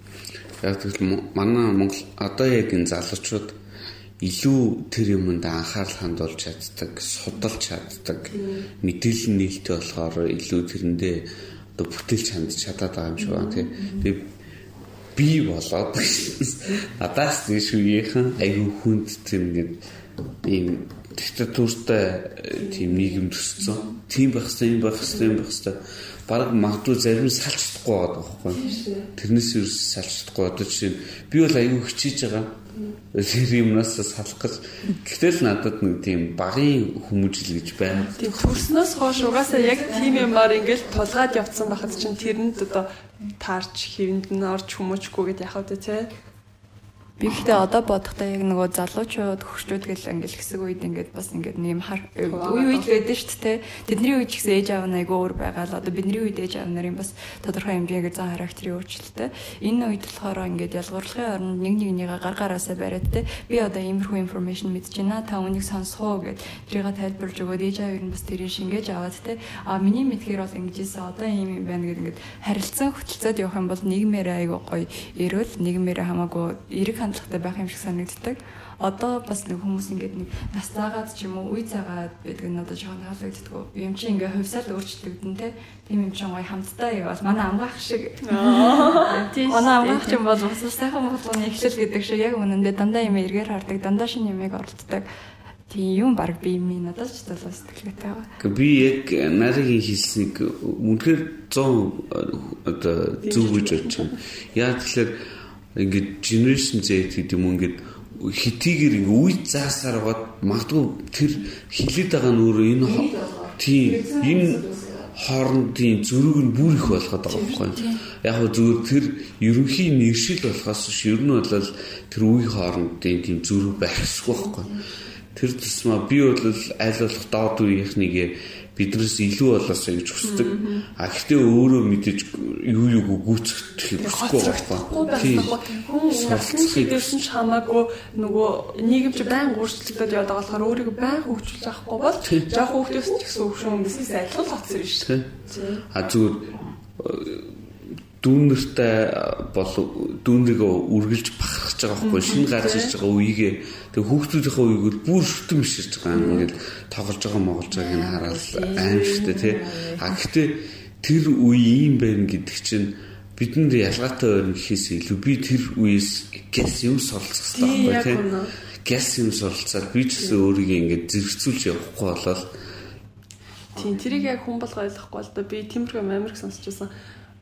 Speaker 3: Яг тэгвэл манай Монгол одоо яг энэ залуучууд илүү тэр юмд анхаарал хандуулж чаддаг, судалж чаддаг, мэдээлэл нээлттэй болохоор илүү тэрэндээ одоо бүтээлч хандж чадаад байгаа юм шиг байна тий. Тэгээ би болоод надаас тийш үеийнхэн айгүй хүнд тэр ингээд ийм диктатуртай тийм нийгэм төсцсөн. Тийм байх хэрэгтэй, юм байх хэрэгтэй, юм байх хэрэгтэй. Бараг магадгүй зарим салж чадахгүй байгаа байхгүй. Тэрнээс юу салж чадахгүй одоо жишээ би бол аюу хичээж байгаа. Тэр юмнаас салах гэж. Гэтэл надад нэг тийм багын хүмүүжил гэж байна.
Speaker 2: Тийм төрснөөс хойш угаасаа яг тийм юмар ингээл тулгаад явцсан байхад чинь тэрэнд одоо таарч хэвэнд нь орж хүмүүжгүй гэдээ яхав тий.
Speaker 5: Би гэхдээ одоо бодохдоо яг нөгөө залуучууд хөгшчүүд гэл ингээл хэсэг үед ингээд бас ингээд нэм хар үе үед байдаг шүү дээ. Тэдний үед ч гэсэн ээж аав нь айгүй өөр байгаа л одоо бидний үед ээж аав нарын бас тодорхой хэмжээгээр зан характерын өөрчлөлттэй. Энэ үед болохоор ингээд ялгуурлахын оронд нэг нэгнийгээ гар гараасаа бариад те би одоо иймэрхүү информашн мэдэж байна. Та үнийг сонсох уу гэд тэрийг тайлбарлаж өгөөд ээж аав нь бас тэрийг шингээж аваад те а миний мэдхээр бол ингэжсэн одоо ийм юм байна гэд ингээд харилцан хөтөлцөөд явах юм бол нийгмээр айгүй гоё эрүүл нийгмээр хамаагүй эрэг хандлагатай байх юм шиг санагддаг. Одоо бас нэг хүмүүс ингээд нэг нас заагаад ч юм уу үе заагаад байдаг нь одоо жоохон таалагддаг. Юм чи ингээд хувьсаал өөрчлөгдөн те. Тийм юм чинь гоё хамтдаа явал манай амгаах шиг. Манай амгаах чинь бол бас сайхан бодлооны эхлэл гэдэг шиг яг үнэндээ дандаа юм эргээр хардаг, дандаа шинэ юмыг оролддог. Тийм юм баг би минь надад ч толгой сэтгэлгээтэй байгаа.
Speaker 3: Би яг наригийн хийснийг үнэхээр 100 одоо зөв гэж байна. Яа тэгэхээр ингээд generation Z гэдэг юм ингээд хитийгэр ингээ үе заасаар байгаад магадгүй тэр хилээд байгаа нь өөрөө энэ тийм энэ хоорондын зөрүүг нь бүр их болгоод байгаа байхгүй. Яг хөө зүгээр тэр ерөнхий нэршил болохоос биш ер нь бол тэр үе хоорондын тийм зөрүү байх хэрэгтэй байхгүй. Тэр тусмаа би бол аль болох доод үеийнхнийг биднээс илүү болоосоо гэж хүсдэг. А гэхдээ өөрөө мэдээж юу юуг гүйцэтгэх хүсэхгүй
Speaker 2: байхгүй. Тийм. Хүн насны дээрсэн ч хамаагүй нөгөө нийгэмч байн өөрчлөгдөд байгаа болохоор өөрийгөө байн хөгжүүлж авахгүй бол жоох хөгжөөс ч гэсэн хөгшин бизнес адилхан хоцсон шүү дээ.
Speaker 3: А зүгээр дүүнэртэй бол дүүнрийгөө үргэлж бахархаж байгаа байхгүй шинэ гарч ирж байгаа үеигээ тэг хүүхдүүдийнхээ үеийг бүр шүтэн биширж байгаа юм. Ингээд тоглож байгаа моголж байгааг нь хараад аимшигтэй тий. А гэхдээ тэр үе юм байна гэдэг чинь бидэнд ялгаатай байна гэхээс илүү би тэр үеэс гэс юм суралцах хэрэгтэй байхгүй тий гэс юм суралцаад би ч гэсэн өөрийгөө ингээд зэрэгцүүлж явахгүй болол
Speaker 2: Тийм тэрийг яг хүн болго ойлгохгүй л да би тиймэрхүү амирх сонсч байсан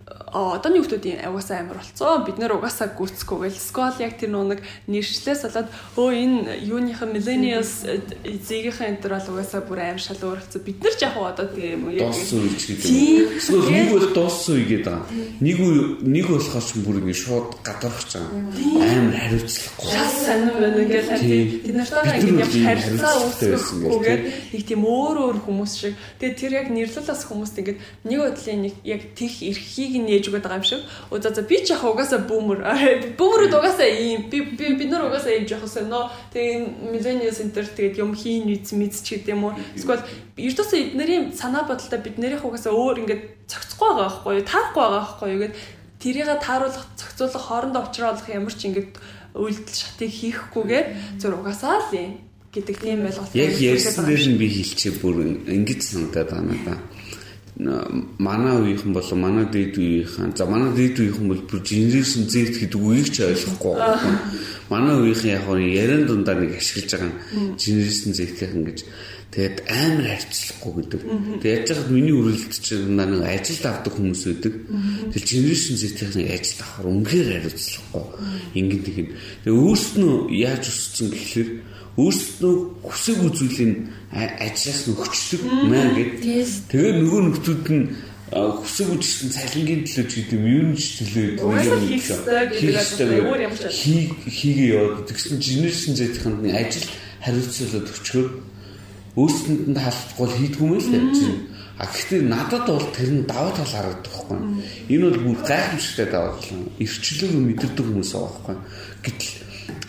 Speaker 2: одооний хүмүүсийн угаасаа амар болцсон. Бид нэр угаасаа гүцэхгүйгээл скол яг тэр нэг нэршлээс болоод өө энэ юуныхан millennials зэгийнхэн энэ төр бол угаасаа бүр аим шал өөрчлөсөн. Бид нар яг одоо тийм
Speaker 3: яг дууссан үе ч гэдэг юм. Эсвэл нэг бол дууссан үе гэдэг байгаа. Нэг нэг болохоор ч бүр ингэ шууд гадарч байгаа. Амар хариуцлахгүй.
Speaker 2: Шал сонир байна ингээл бид нартай ингэ яг харилцаа үүсгэхгүйгээр нэг тийм өөр өөр хүмүүс шиг. Тэгээ тэр яг нэрлэлээс хүмүүст ингэ нэг бодлын нэг яг тех эрхийг нь нээж өгöd байгаа юм шиг. Оо за за би ч яг угаасаа бүүмэр. Бүүмэрүүд угаасаа ийм би бид нар угаасаа ийм жоох сонио. Тэгээ millennial center тэгээд юм хийн үз мэд ч гэдэм үү. Эсвэл ердөөсөө эднэрийн санаа бодолтой бид нарийнх угаасаа өөр ингээд цогцохгүй байгаа байхгүй юу? Таарахгүй байгаа байхгүй юу? Гэт тэрийг тааруулах, зохицуулах, хоорондоо уулзруулах ямар ч ингээд үйлдэл шатыг хийхгүйгээр зөв угаасаа л юм гэдэг тийм ойлголт.
Speaker 3: Яг ярьсан дээр нь би хэлчихээ бүр ингэж санагдаад байна надаа манай үеийнхэн болон манай дээд үеийнхэн за манай дээд үеийнхэн бол бүр generation Z гэдэг үгийг ч ойлгохгүй байна. Манай үеийнхэн яг нь яран дундаа нэг ашиглаж байгаа нь generation Z-ийн гэж тэгээд амар харьцлахгүй гэдэг. Тэгээд яаж яагаад миний үрэлт чинь нэг ажилд авдаг хүмүүс байдаг. Тэгээд generation Z-ийн ажилд авахар үнэхээр хариуцлахгүй. Ингэн тэгин. Тэгээд өөрснөө яаж өссөн гэхэлэр өөрсдөө хүсэг үзүүлийн ажлаас нөгчлөг маа гэд. Тэгээ нөгөө нөхдүүд нь хүсэг үзсэн цалингийн төлөө ч гэдэг юм юу ч төлөө хийгээ яваад тэгсэн генерашн зэтхэнд нь ажил хариуцлаад өчгөр өөрсдөнд нь хаалцгүй хийдгүй юм л тавьчихна. А гэхдээ надад бол тэр нь даваа тал харагдах байхгүй. Энэ бол бүр гайхамшигтай даваа тал. Ирчлэг мэдэрдэг хүмүүс байгаа байхгүй. Гэтэл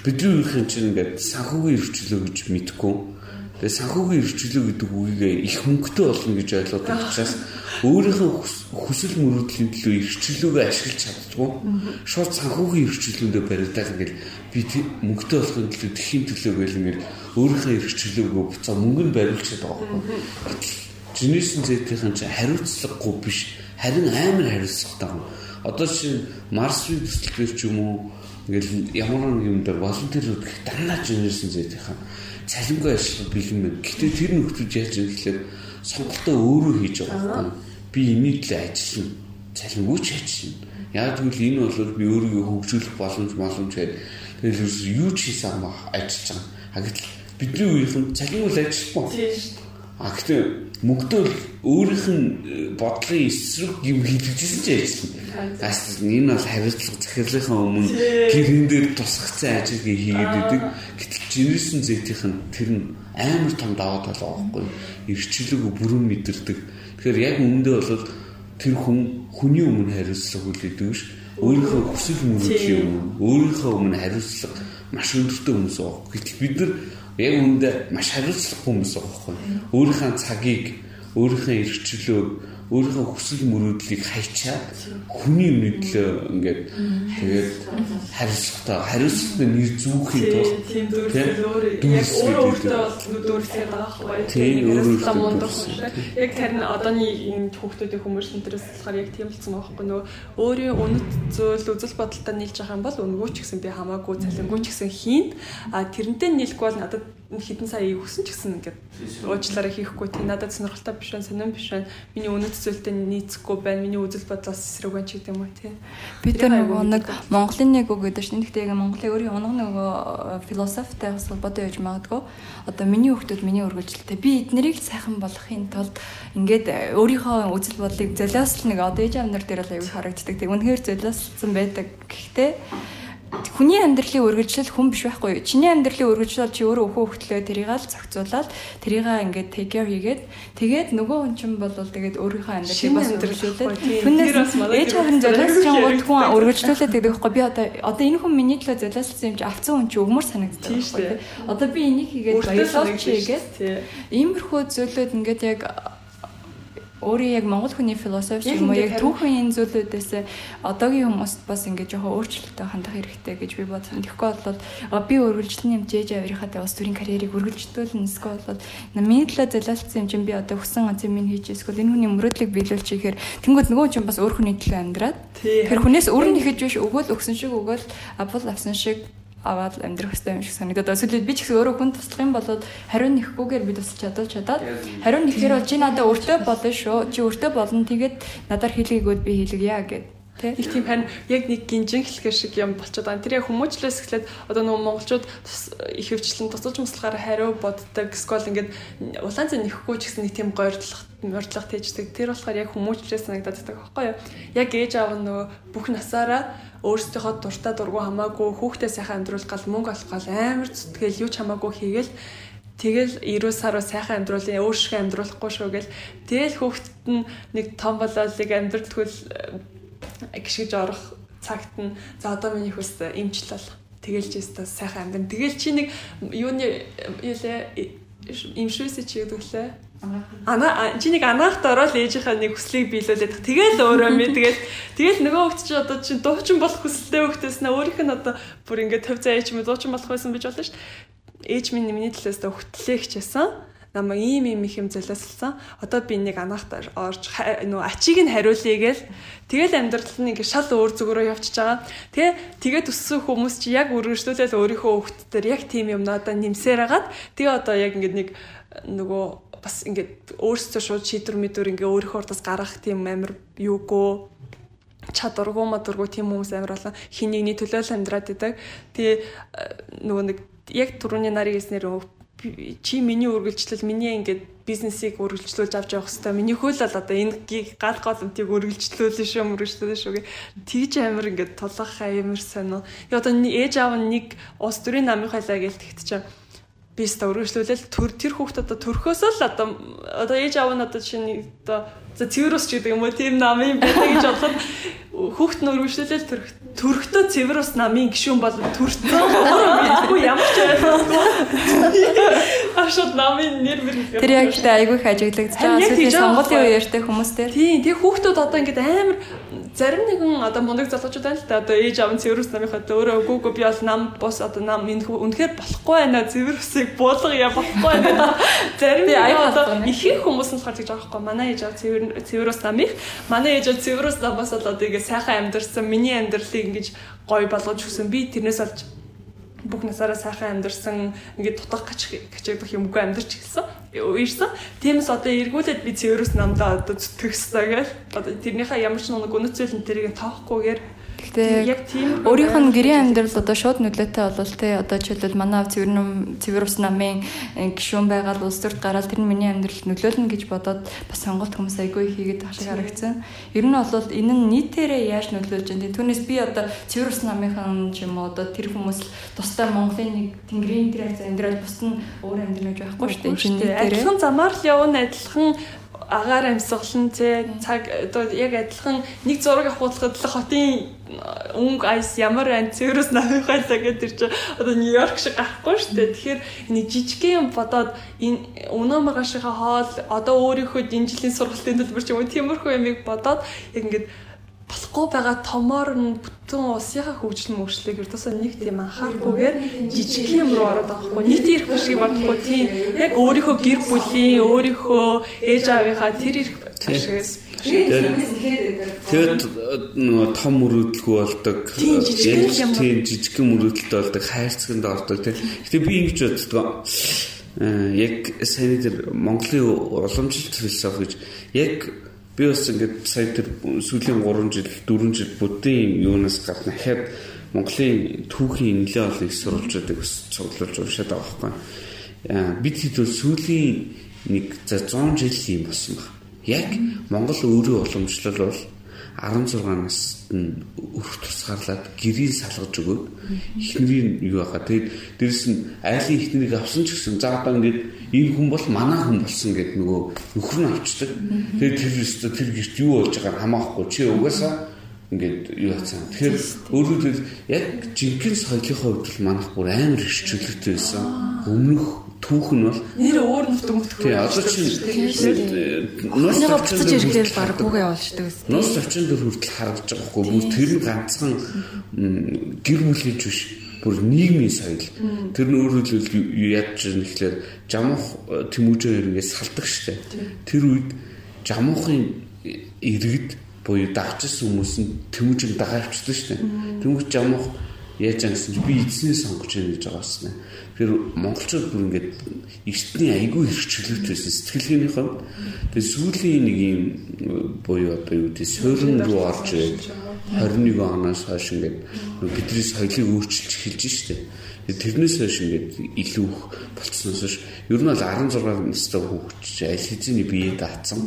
Speaker 3: бидний үеийн чинь ингээд санхүүгийн эрхчлөө гэж мэдгүй. Тэгээ санхүүгийн эрхчлөө гэдэг үгийг их хөнгөтэй болно гэж ойлгоод байгаа учраас өөрийнхөө хүсэл мөрөөдлийн төлөө эрхчлөөгээ ашиглаж чаддгүй. Шууд санхүүгийн эрхчлөөндөө баригдаад ингээд би мөнгөтэй болохын төлөө тэхийн төлөө гэл ингээд өөрийнхөө эрхчлөөгөө буцаа мөнгөнд бариулж чаддаг байхгүй. Жинэсэн зэтийн чинь хариуцлагагүй биш харин амар хариуцлагатай юм. Одоо чинь Марсвийн төсөлтөөр ч юм уу Ингээл ямар нэг юм дээр волонтерүүд гэх дандаа жинэрсэн зэйтийнхэн цалингүй ажиллах бэлэн байна. Гэтэ тэр нөхдөж яаж юм гэхэлэр сонголтоо өөрөө хийж байгаа юм. Би энийг л ажиллана. Цалингүй ч ажиллана. Яг тэгвэл энэ бол би өөрийгөө хөгжүүлэх боломж боломж гэдэг. Тэгэхээр юу ч хийсэн юм ажиллаж байгаа. Гэтэл бидний үеийнхэн цалингүй л ажиллахгүй. Тийм шүү дээ. А гэхдээ мөнгөдөө өөрийнх нь э, бодлын эсрэг юм хийлгэжсэн ч ажиллана. Гаас энэ бол хариуцлага захирлынхаа өмнө гэрэн дээр тусгацсан ажил хийгээд идэг. Гэтэл жинэрсэн зэтийнх нь тэр нь амар том даваа тал байхгүй. Ирчлэг бүрэн мэдэрдэг. Тэгэхээр яг үүндээ бол тэр хүн хүний өмнө хариуцлага хүлээдэг ш. Өөрийнхөө хүсэл мөрөөдлийн өмнө өөрийнхөө өмнө хариуцлага маш өндөртэй хүмүүс байгаа. Гэтэл бид нар яг үүндээ маш хариуцлага хүмүүс байхгүй. Өөрийнхөө цагийг, өөрийнхөө эрхчлөөг, өөрийнхөө хүсэл мөрөөдлийг хайчаад хүний өмнөдлөө ингээд тэгээд хариуцлагатай хариуцлагатай нэр зүүхийн тулд
Speaker 2: тийм яг өөрөөсөө дүүрсгээд байгаа байхгүй.
Speaker 3: Тийм өөрөөсөө
Speaker 2: яг харин одооний энэ хүүхдүүдийн хүмүүс энтерес болохоор яг тийм болсон байгаа байхгүй. Нөгөө өөрийн үнэт зөвл үзэл бодолтой нийлж байгаа юм бол өнгөө ч гэсэн би хамаагүй цалингүй ч гэсэн хийн. А тэрнтэй нийлэхгүй бол надад хитэн сая өгсөн ч гэсэн ингээд уучлаарай хийхгүй. Тий надад сонирхолтой биш байна сонирн биш байна. Миний үнэт зүйлтэй нийцэхгүй байна миний үзэл бодлоос эсрэг байна ч гэдэг юм уу тий.
Speaker 5: Би тэр нөгөө нэг Монголын нэг үг гэдэг чинь гэхдээ яг Монголын өөрийн унаг нөгөө философитой бас холбоотой байж магадгүй. Одоо миний хүүхдүүд миний үргэлжлэлтэй. Би эднэрийг сайхан болгохын тулд ингээд өөрийнхөө үзэл бодлыг золиослол нэг одоо ээж амнар дээр л аягүй харагддаг. Тий үнэхээр золиослсон байдаг. Гэхдээ хүний амьдралын үргэлжлэл хүн биш байхгүй юу? Чиний амьдралын үргэлжлэл чи өөрөө өхөө хөхтлөө тэрийг л зохицуулаад тэрийг ингээд take care хийгээд тэгээд нөгөө хүн чинь бол тэгээд өөрийнхөө амьдралыг бас үргэлжлүүлээд түнээс ээж харин золиослж гот хүн үргэлжлүүлээд гэдэг байхгүй би одоо одоо энэ хүн миний төлөө золиослсон юм чи авцсан хүн чи өгмөр санагддаг байхгүй юу? Одоо би энийг хийгээд баярлалч хийгээд иймэрхүү зүйлүүд ингээд яг өөрийн яг монгол хүний философи юм уу яг түүхэн энэ зүйлүүдээс одоогийн хүмүүст бас ингээд жоохон өөрчлөлтөд хандах хэрэгтэй гэж би бодсон. Тэгэхгүй бол би өргөлжлөн юм жээж авирихаа бас төрийн карьерийг өргөлжтүүлнэ эсвэл бол миний төлөө золиослсон юм чинь би одоо өгсөн ганц юм хийж эсвэл энэ хүний мөрөөдлийг биелүүлж ихээр тэнгууд нөгөө чинь бас өөр хүний төлөө амьдраад тэр хүнээс өөр нь ихэж биш өгөөл өгсөн шиг өгөөл авал авсан шиг аваад амьдрах хэрэгтэй юм шиг санагдаад эсвэл би ч гэсэн өөрөө хүн туслах юм бол хариу нэхгүйгээр би тусч чадвал чадаад хариу нэхээр бол чи надад өөртөө болно шүү. Чи өөртөө болно. Тэгээд надаар хийлгээгүүд би хийлгэе гэд
Speaker 2: Их тийм харин яг нэг гинжин хэлхэр шиг юм болчиход байна. Тэр яг хүмүүжлээс эхлээд одоо нөгөө монголчууд их хөвчлэн тусалж муслахаар хариу боддог. Скол ингээд улаан зэн нэхгүй ч гэсэн нэг тийм гойрдлах, мордлох тэждэг. Тэр болохоор яг хүмүүжлээс санагдаад байгаа байхгүй юу? Яг ээж аав нөгөө бүх насаараа өөрсдийнхөө дуртай дургу хамаагүй хүүхдээ сайхан амьдруулах гал мөнгө олох гал амар зүтгэл юу ч хамаагүй хийгээл Тэгэл 90 саруу сайхан амьдруулын өөр шиг амьдруулахгүй шүү гэл. Тэгэл хүүхдэд нь нэг том болоолыг амьдралтгүйл э, гიშгэж орох цагт нь за одоо миний хүс имжлэл. Тэгэлж яста сайхан амьдрын. Тэгэл чи нэг юуны юулээ имшүүсэ чи гэдэг лээ Ана чи нэг анаахт ороод ээжийнхаа нэг хүслийг биелүүлээд тэгэл өөрөө мэдгээл тэгэл нөгөө хөвгт чи одоо чи дуучин болох хүсэлтэй хөвгтөөс нэ өөрийнх нь одоо бүр ингээд төв заа ээж минь дуучин болох байсан гэж болно шүү дээ. Ээж минь миний төлөөс хөвтлээ хичээсэн. Намаа ийм ийм их юм золиослсон. Одоо би нэг анаахт орж нөгөө ачийг нь хариулъя гээл тэгэл амьдрал нь ингээд шал өөр зүгээрөө явчихж байгаа. Тэгээ тэгээд өссөн хүмүүс чи яг үргэлжлүүлэл өөрийнхөө хөвгтдөр яг тийм юм надаа нэмсээр хагаад тэгээ одоо яг ингээд нэг нөгөө бас ингээд өөрсдөө шууд шийдвэр мэдвэр ингээ өөрийнхөө урдаас гаргах тийм амир юугөө чадваргүй мадваргүй тийм хүмүүс амир болон хин нэгний төлөө л амьдраад идэг. Тэгээ нөгөө нэг яг түрүүний нарийн хэлснээр чи миний үргэлжлэл миний ингээд бизнесийг үргэлжлүүлж авч явах хэвээр миний хөл бол одоо энэ гал голомтыг үргэлжлүүлэн шүү үргэлжлүүлэн шүү гэ тэгж амир ингээд толгох амир сонио. Я одоо ээж аав нэг ус төрийн намын хайлаа гээл тэгт чинь би өстө өргөжлүүлэл төр тэр хүүхд одоо төрхөөс л одоо одоо ээж аав нь одоо шинэ одоо за цэвэрус ч гэдэг юм уу тийм намын байдаг гэж бодоход хүүхд нь өргөжлүүлэл төрх төрхтөө цэвэрус намын гişүүн бол төрсөн үгүй ямар ч ашууд намын нэр мэр
Speaker 5: тэр яг тэ айгүй их ажиглагдаж байгаа. Сүүлийн сонгуулийн үеэртэй хүмүүс тэр
Speaker 2: тийм тэг хүүхдүүд одоо ингээд амар зарим нэгэн одоо мундаг залуучууд байна л да. Одоо ээж аав нь цэвэрс намынхаа өөрөө үгүй үгүй би бол нам бос одоо нам үнэхээр болохгүй байна. Цэвэрсийг буулгая болохгүй байна. Зарим нэг одоо ихэнх хүмүүс нь болохоор тэгж байгаа байхгүй. Манай ээж аав цэвэр цэвэрс намынх манай ээж аав цэвэрс намаас бол одоо ингэ сайхан амьдарсан миний амьдралыг ингэж гоё болгож өгсөн. Би тэрнээс олж бүх насаараа сайхан амьдарсан ингээд дутах гач гачаагдах юмгүй амьдарч эхэлсэн уурсан. Тиймээс одоо эргүүлээд би цэвэрс намдаа одоо зүтгэх хэрэгтэй гэл. Одоо тэрнийхээ ямар ч нэг үнэт зүйл нь тэрийг тооохгүйгээр
Speaker 5: Гэхдээ яг тийм өөрийнх нь гэрийн амьдрал одоо шууд нөлөөтэй болвол те одоо жишээлбэл манай цэвэр цэвэр ус намын э, гишүүн байгаад улс төрд гараад тэр нь миний амьдралд нөлөөлнө гэж бодоод бас сонголт хүмүүс айгүй хийгээд байх шиг харагдсан. Ер нь бол энэ нь нийтээрээ яаж нөлөөлж байна. Түүнээс би одоо цэвэр ус намынхан ч юм уу одоо тэр хүмүүс тусдаа Монголын нэг тэнгэрийн дээр амьдрал бус нь өөр амьдрал байхгүй шүү дээ.
Speaker 2: Адилхан замаар л явна адилхан агаар амьсгалан зэ цаг одоо яг адилхан нэг зураг авахлахад л хотын өнгө айс ямар айн цэврээс намихайлаа гэдэг чинь одоо Нью-Йорк шиг гарахгүй шүү дээ. Тэгэхээр энэ жижигхэн бодоод энэ өнөө маргаашийнхаа хоол одоо өөрийнхөө энэ жилийн сургалтын төлбөр ч юм уу тиймэрхүү ямиг бодоод яг ингээд болохгүй байгаа томоор нь бүтэн улсынхаа хөгжил мөрчлөгийг ердөөсөө нэг тийм анхаарахгүйгээр жижиг юм руу ороод байгаа хгүй нийт ирэх бишгийг бодохгүй тийм яг өөрийнхөө гэр бүлийн өөрийнхөө ээж аавынхаа тэр ирэх бишгээс
Speaker 3: Тэгээд нөгөө том мөрөөдөлгүй болдог. Тийм жижигхэн мөрөөдөлтэй болдог, хайрцагт ордог. Гэтэ би ингэж боддог. Яг сайн дээр Монголын уламжлалт философи гэж яг би бас ингээд сая тэр сүүлийн 3 жил 4 жил буддийн юунаас гадна дахиад Монголын түүхийн нэлээ олон их сурвалжуудыг бас цуглуулж уншаад байгаа байхгүй. Бид хэд бол сүүлийн нэг за 100 жил юм болсон байна. Яг Монгол өөрөө уламжлал бол 16 наст нь өрх тусгаарлаад гэрийн салгаж өгөөд эхнэрийн юу байгаа. Тэгээд дээрэс нь айлын эхнэрийг авсан ч гэсэн за одоо ингээд ийм хүн бол манай хүн болсон гэд нөгөө нөхөр нь авчдаг. Тэгээд тэр өстө тэр гэрт юу болж байгааг хамаахгүй чи угаасаа ингээд юу хацсан. Тэгэхээр өөрөөр хэлбэл яг жинхэнэ соёлын хувьд бол манайх бүр амар их чөлөөтэй байсан. Өмнөх түүх нь бол
Speaker 2: нэр өөр нүхт өмтөх.
Speaker 3: Тий, одоо чи
Speaker 4: нус тавчж ирэхээр баг бүгэ явуулдаг.
Speaker 3: Нус тавчин дөр хүртэл харагдаж байгаа хгүй. Бүр тэр нь ганцхан гэр бүлийн биш бүр нийгмийн соёл. Тэр нь өөрөөр хэлбэл яаж чинь ихлээр жамуух тэмүүжээ ирэнгээс салдаг штэ. Тэр үед жамуухын иргэд буюу дагчсан хүмүүс нь тэмүүжийг дагаавчдаг штэ. Тэмүүж жамуух яаж юм гэсэн би эзний сонгож яа гэж байгаа басна. Тэр монголчууд бүр ингээд эртний айгүй хэрчлэлт байсан сэтгэлгээний хувьд тэгээ сүүлийн нэг юм буюу одоо юу гэдэг суурин руу орж ирээд 21 оноос хойш ингээд бидний соёлыг өөрчилж эхэлж штэ. Тэрнээс хойш ингээд илүү их болцсноос хойш ер нь бол 16 настай хүүхч аль хэзээний бие даацсан.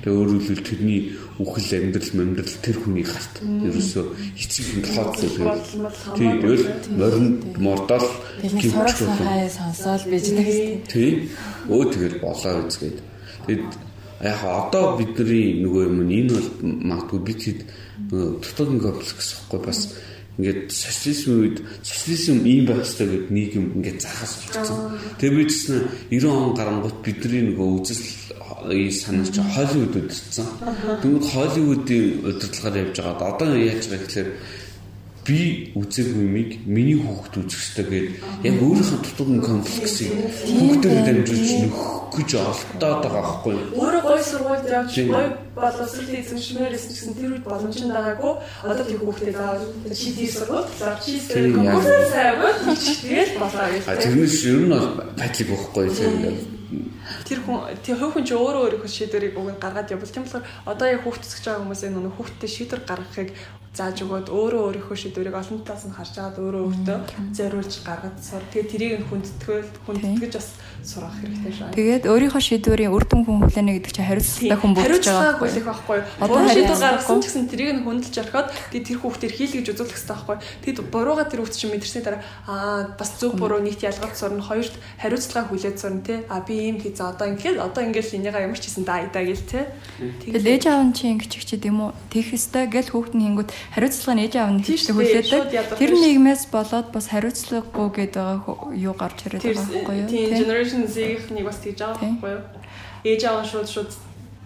Speaker 3: Тэгээ өөрөөр тэрний үхэл амьдрал амьдрал тэр хүний гарт. Ерөөсөө эцэг хүн тооцоо тийм тэгэл морин мордол
Speaker 4: гимч хай сонсоол бижнэс
Speaker 3: тийм өө тэгэл болоо үзгээд тэгэд яг одоо бидний нөгөө юм энэ бол магадгүй бид хэд дутуугийн комплекс гэсэхгүй бас ингээд социализм үед социализм ийм байх хэрэгтэй гэдэг нийгэм ингээд захаас болчихсон. Тэгээ би чинь 90 он гарангуут бидний нөгөө үзэл санаач Холливуд удирдсан. Тэгвэл Холливуудын удирдлагаар явж байгаа. Одоо яаж байгаа гэхээр би үзээгүй юмыг миний хүүхд үзэх ёстой гэд яг өөрийнхөө дутуугийн комплексыг хүүхдэд дамжуулж нөхөх гэж олдоод байгаа байхгүй юу?
Speaker 2: Өөрөө гой сургуульд явж гой боловсролын эзэмшмээрээс гэсэн тэр үед боломж нь байгаагүй. Одоо тэр хүүхдээ заавал тэр сургууль за чи конкурсаар сайвал тэгэл болоо гэж.
Speaker 3: Тэрнээс ер нь бол байдлыг өгөхгүй тийм
Speaker 2: тэр хүн тэр хувь хүн чи өөрөө өөрийнхөө шийдвэрийг өгөн гаргаад явбал тийм болохоор одоо яг хүүхдсэж байгаа хүмүүсээ нөгөө хүүхдтэй шийдвэр гаргахыг зааж өгөөд өөрөө өөрийнхөө шийдвэрийг олон талаас нь харж агаад өөрөө өөртөө зориулж гаргаж сур. Тэгээд тэрийг нь хүндтгэл хүндэтгэж бас сурах хэрэгтэй шээ.
Speaker 5: Тэгээд өөрийнхөө шийдвэрийн үр дүн хүн хүлээнэ гэдэг чинь хариуцлагатай хүн болж байгаа
Speaker 2: байхгүй юу? Одоо шийдвэр гаргасан ч гэсэн тэрийг нь хүндэлж орхиод тэгээд тэр хүүхдээр хийл гэж үзүүлэх хэрэгтэй байхгүй юу? Тэгэд бурууга тэр хүүхд чинь мэдэрсний дараа аа бас зөв буруу нийт ялгаж сурна. Хоёрт хариуцлага хүлээж сурна тий. А би ийм хийж одоо ингээд одоо ингээд энийгээ ямар ч хийсэн даа идаа гэл тий.
Speaker 5: Тэгээд ээж аав нь чи ингэж чи гэдэм үү? Тэгэх ёстой гэл хүүхд нь хингүүд хариуцлага нь ээж аав нь хийхдээ хүлээдэг. Тэр нэгмээс болоод бас хариуцлагагүй гэдэг юу гарч ирээд байгаа байхгүй юу?
Speaker 2: Тийм generation Z-ийн нэг бас тэгж байгаа байхгүй юу? Ээж аав нь шууд шууд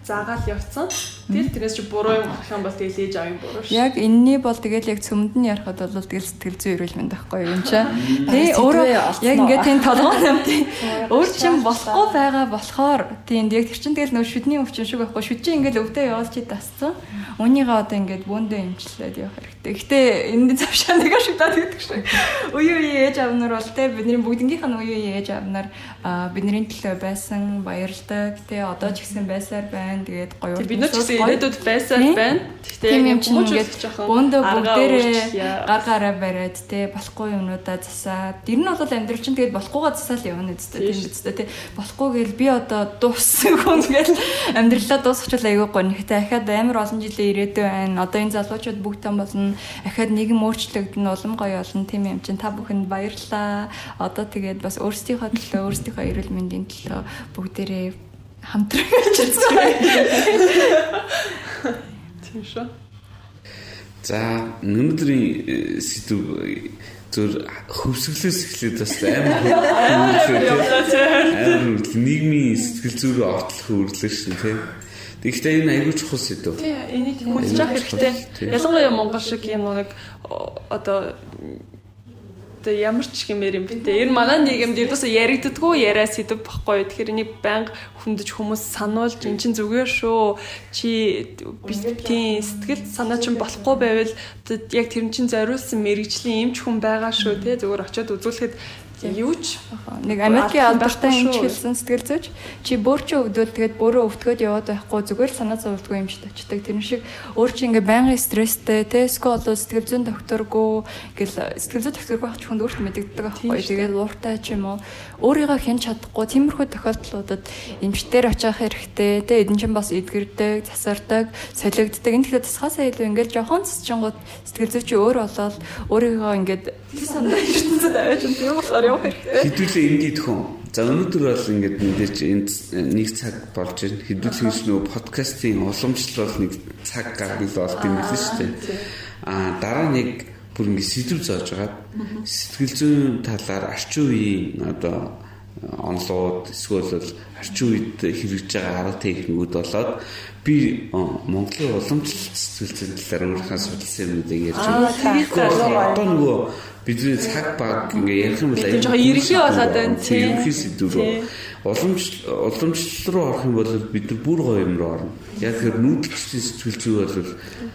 Speaker 2: заагаал явцсан. Тэгэл тэрнээс чи буруу юм гарах юм бол тэгэл ээж авын буруу шүү.
Speaker 5: Яг энэний бол тэгэл яг цөмд нь ярахад бол тэгэл сэтгэл зүй эрүүл мэнд байхгүй юм чи. Тэ өөрөө яг ингээд тийм толгой юм тийм. Өөр чин болохгүй байгаа болохоор тийм яг тэр чин тэгэл нөө шүдний өвчин шиг байхгүй. Шүд чи ингээд өвдөө явуулж чи тасцсан. Үнийгээ одоо ингээд бөөндөө имжлээд явах хэрэгтэй. Гэтэ энэ завшаа нэг шиг даа гэдэг шиг. Үе үе ээж авнаар бол тэ бидний бүгднгийнх нь үе үе ээж авнаар бидний төлөө байсан баярлалаа. Тэ одоо ч гэсэн байсаар байна. Тэгээд гоё.
Speaker 2: Бид нар ч гэсэн ирээдүйд байсаар байна.
Speaker 5: Гэхдээ юм чинь ингээд бөөндөө бүгдээрээ гар гараа бариад те болохгүй юмнуудаа засаад. Тэр нь бол амьдрал чинь тэгээд болохгүйгаа засаал явна үстэй тийм үстэй те. Болохгүй гээл би одоо дууссан хүн гээл амьдралаа дуусчихвал айгүй гонхтой. Ахаад амар олон жилийн ирээдүй байна. Одоо энэ залуучууд бүгдэн болно. Ахаад нийгэм өөрчлөгдөн улам гоё болно тийм юм чинь та бүхэнд баярлалаа. Одоо тэгээд бас өөрсдийнхөө төлөө өөрсдийнхөө эрүүл мэндийн төлөө бүгдээрээ хамтрагч үзсэн.
Speaker 2: Тийм шүү.
Speaker 3: За өнөөдрийн сэдв зүр хөвсгөлөөс эхлээд бас амар амар нийгмийн сэтгэл зүйрөө ортол хөврлөө шин тий. Тэгэхдээ энэ аягүй чухал сэдв.
Speaker 2: Тий, энийг хүлжих хэрэгтэй. Ялангуяа Монгол шиг юм нэг одоо Тэ ямар ч хэмээр юм бэ тэ. Энэ манай нийгэмд ердөөсөө яригддаггүй яриа сэдв баггүй. Тэгэхээр энийг байнга хүндэж хүмүүс сануулж эн чин зүгээр шүү. Чи тийм сэтгэл санаа чинь болохгүй байвал яг тэр чин зориулсан мэрэгжлийн эмч хүн байгаа шүү тэ. Зүгээр очиод үзүүлэхэд Юу ч
Speaker 5: нэг Америкийн алдартай юмч хэлсэн сэтгэл зүйч. Чи бөөрчөө өвдвөл тэгээд бөөрөө өвтгöd яваад байхгүй. Зүгээр санаа зовлтгүй юмч очдаг. Тэр шиг өөр чи ингээ байнгын стресстэй те эсвэл болоо сэтгэл зүйн докторгүй. Гэл сэтгэл зүйн доктор байх ч хүнд өөрт мэддэг байхгүй. Тэгээд ууртай ч юм уу өөрийгөө хэн чадахгүй тиймэрхүү тохиолдлуудад эмчтэр очих хэрэгтэй те эдэн чин бас эдгэрдэг, засардаг, солигддаг. Энэ тэгэхээр тасгаасаа илүү ингээл жоохон цэцчингууд сэтгэл зүйч өөр болоод өөрийгөө ингээд санаа ертөнцид аваад юм болохоор явах хэрэгтэй.
Speaker 3: Хэдүүлээ ингээд хүн. За өнөөдөр бол ингээд мэдээж энд нэг цаг болж байна. Хэдүүлээ ч нөө подкастын уламжлал нэг цаг гаргал болт юм шүү дээ. Аа дараа нэг бүр ингээд сэдв зааж байгаа. Сэтгэл зүйн талаар арчин үеийн одоо онлоод эсвэл арчин үед хэрэгжиж байгаа арга техникүүд болоод би Монголын уламжлалт сэтгэл зүйн талаар өөрийнхөө судалсан юмнуудыг ярьж байгаа. Одоо нөгөө бидний цаг баг ингээ ярих юм бол
Speaker 2: аюул жоо ерхий болоод байна
Speaker 3: ерхий сэдв рүү уламж уламжлал руу орох юм бол бид нар бүр гоё юм руу орно. Яг тэр нүүдэлчдийн сэтгэл зүй бол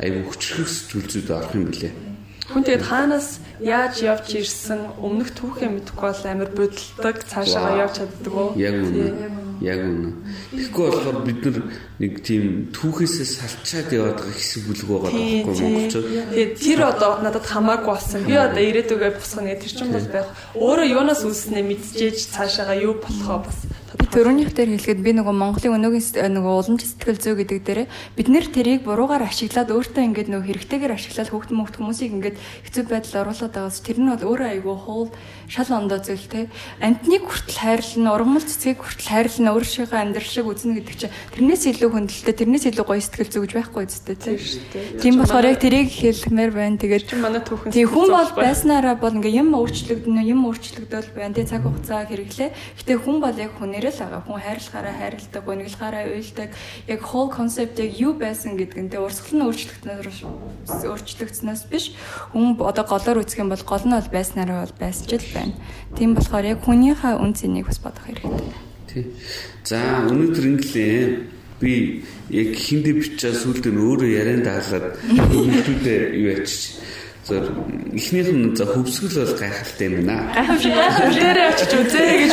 Speaker 3: аюул хүчрэх сэтгэл зүйд орох юм билээ
Speaker 2: Хүн тэгээд хаанаас яаж явж ирсэн өмнөх түүхээ мэдэхгүй бол амар бодолдог цаашаа явж чаддаг.
Speaker 3: Яг үнэ. Яг үнэ. Тэгэхгүй болохоор бид нэг тийм түүхээсээ салчаад яваад байгаа хэсэг бүлэг байгаа байхгүй монголчууд.
Speaker 2: Тэгээд тэр одоо надад хамаагүй болсон. Би одоо ирээдүгээ босгоно тэр чинь бол байх. Өөрөө юунаас үүснээ мэдчихэж цаашаага юу болохоо бас
Speaker 5: Би төрөнийх дээр хэлэхэд би нөгөө Монголын өнөөгийн нөгөө уламж сэтгэл зүй гэдэг дээр бид нэр тэрийг буруугаар ашиглаад өөртөө ингээд нөгөө хэрэгтэйгээр ашиглаад хүүхд мөхт хүмүүсийг ингээд хэцүү байдалд оруулаад байгаас тэр нь бол өөрөө айгүй хуул шал ондоо зүйл те. Амтныг хүртэл хайрлна, ургамал цэцгийг хүртэл хайрлна, өөрийнхөө амьдрал шиг үзнэ гэдэг чинь тэрнээс илүү хүндэлтэй, тэрнээс илүү гоё сэтгэл зүгж байхгүй үстэй те. Тийм болохоор яг тэрийг хэлмээр байна. Тэгээд
Speaker 2: манай түүхэн
Speaker 5: тийм хүн бол байснараа бол ингээ юм өөрчлөгдөн, юм өөрчлөгдөөл байна. Тэгээ цаг хугацаа хэрэглээ. Гэтэ хүн бол яг хүнээрээ л байгаа. Хүн хайрлахаараа хайрладаг, гонглохаараа уйлдаг. Яг whole concept яг юу байсан гэдгэнтэй урсгал нь өөрчлөгдснөөс өөрчлөгдснөөс биш. Хүн одоо голоор үзэх юм бол гол нь бол байснараа бол байсч л байна. Тийм болохоор яг хүнийхээ үн цэнийг бас бодох хэрэгтэй.
Speaker 3: Тий. За өнөөдөр инглээ би яг хиндэ бичээ сүлд нь өөрөө ярианд даалаад хүмүүстүүдэд юу ячиж зөв эхнийх нь за хөвсгөл бол гайхалтай юм байна.
Speaker 2: Гайхамшиг дээрээ очиж үзээ гэж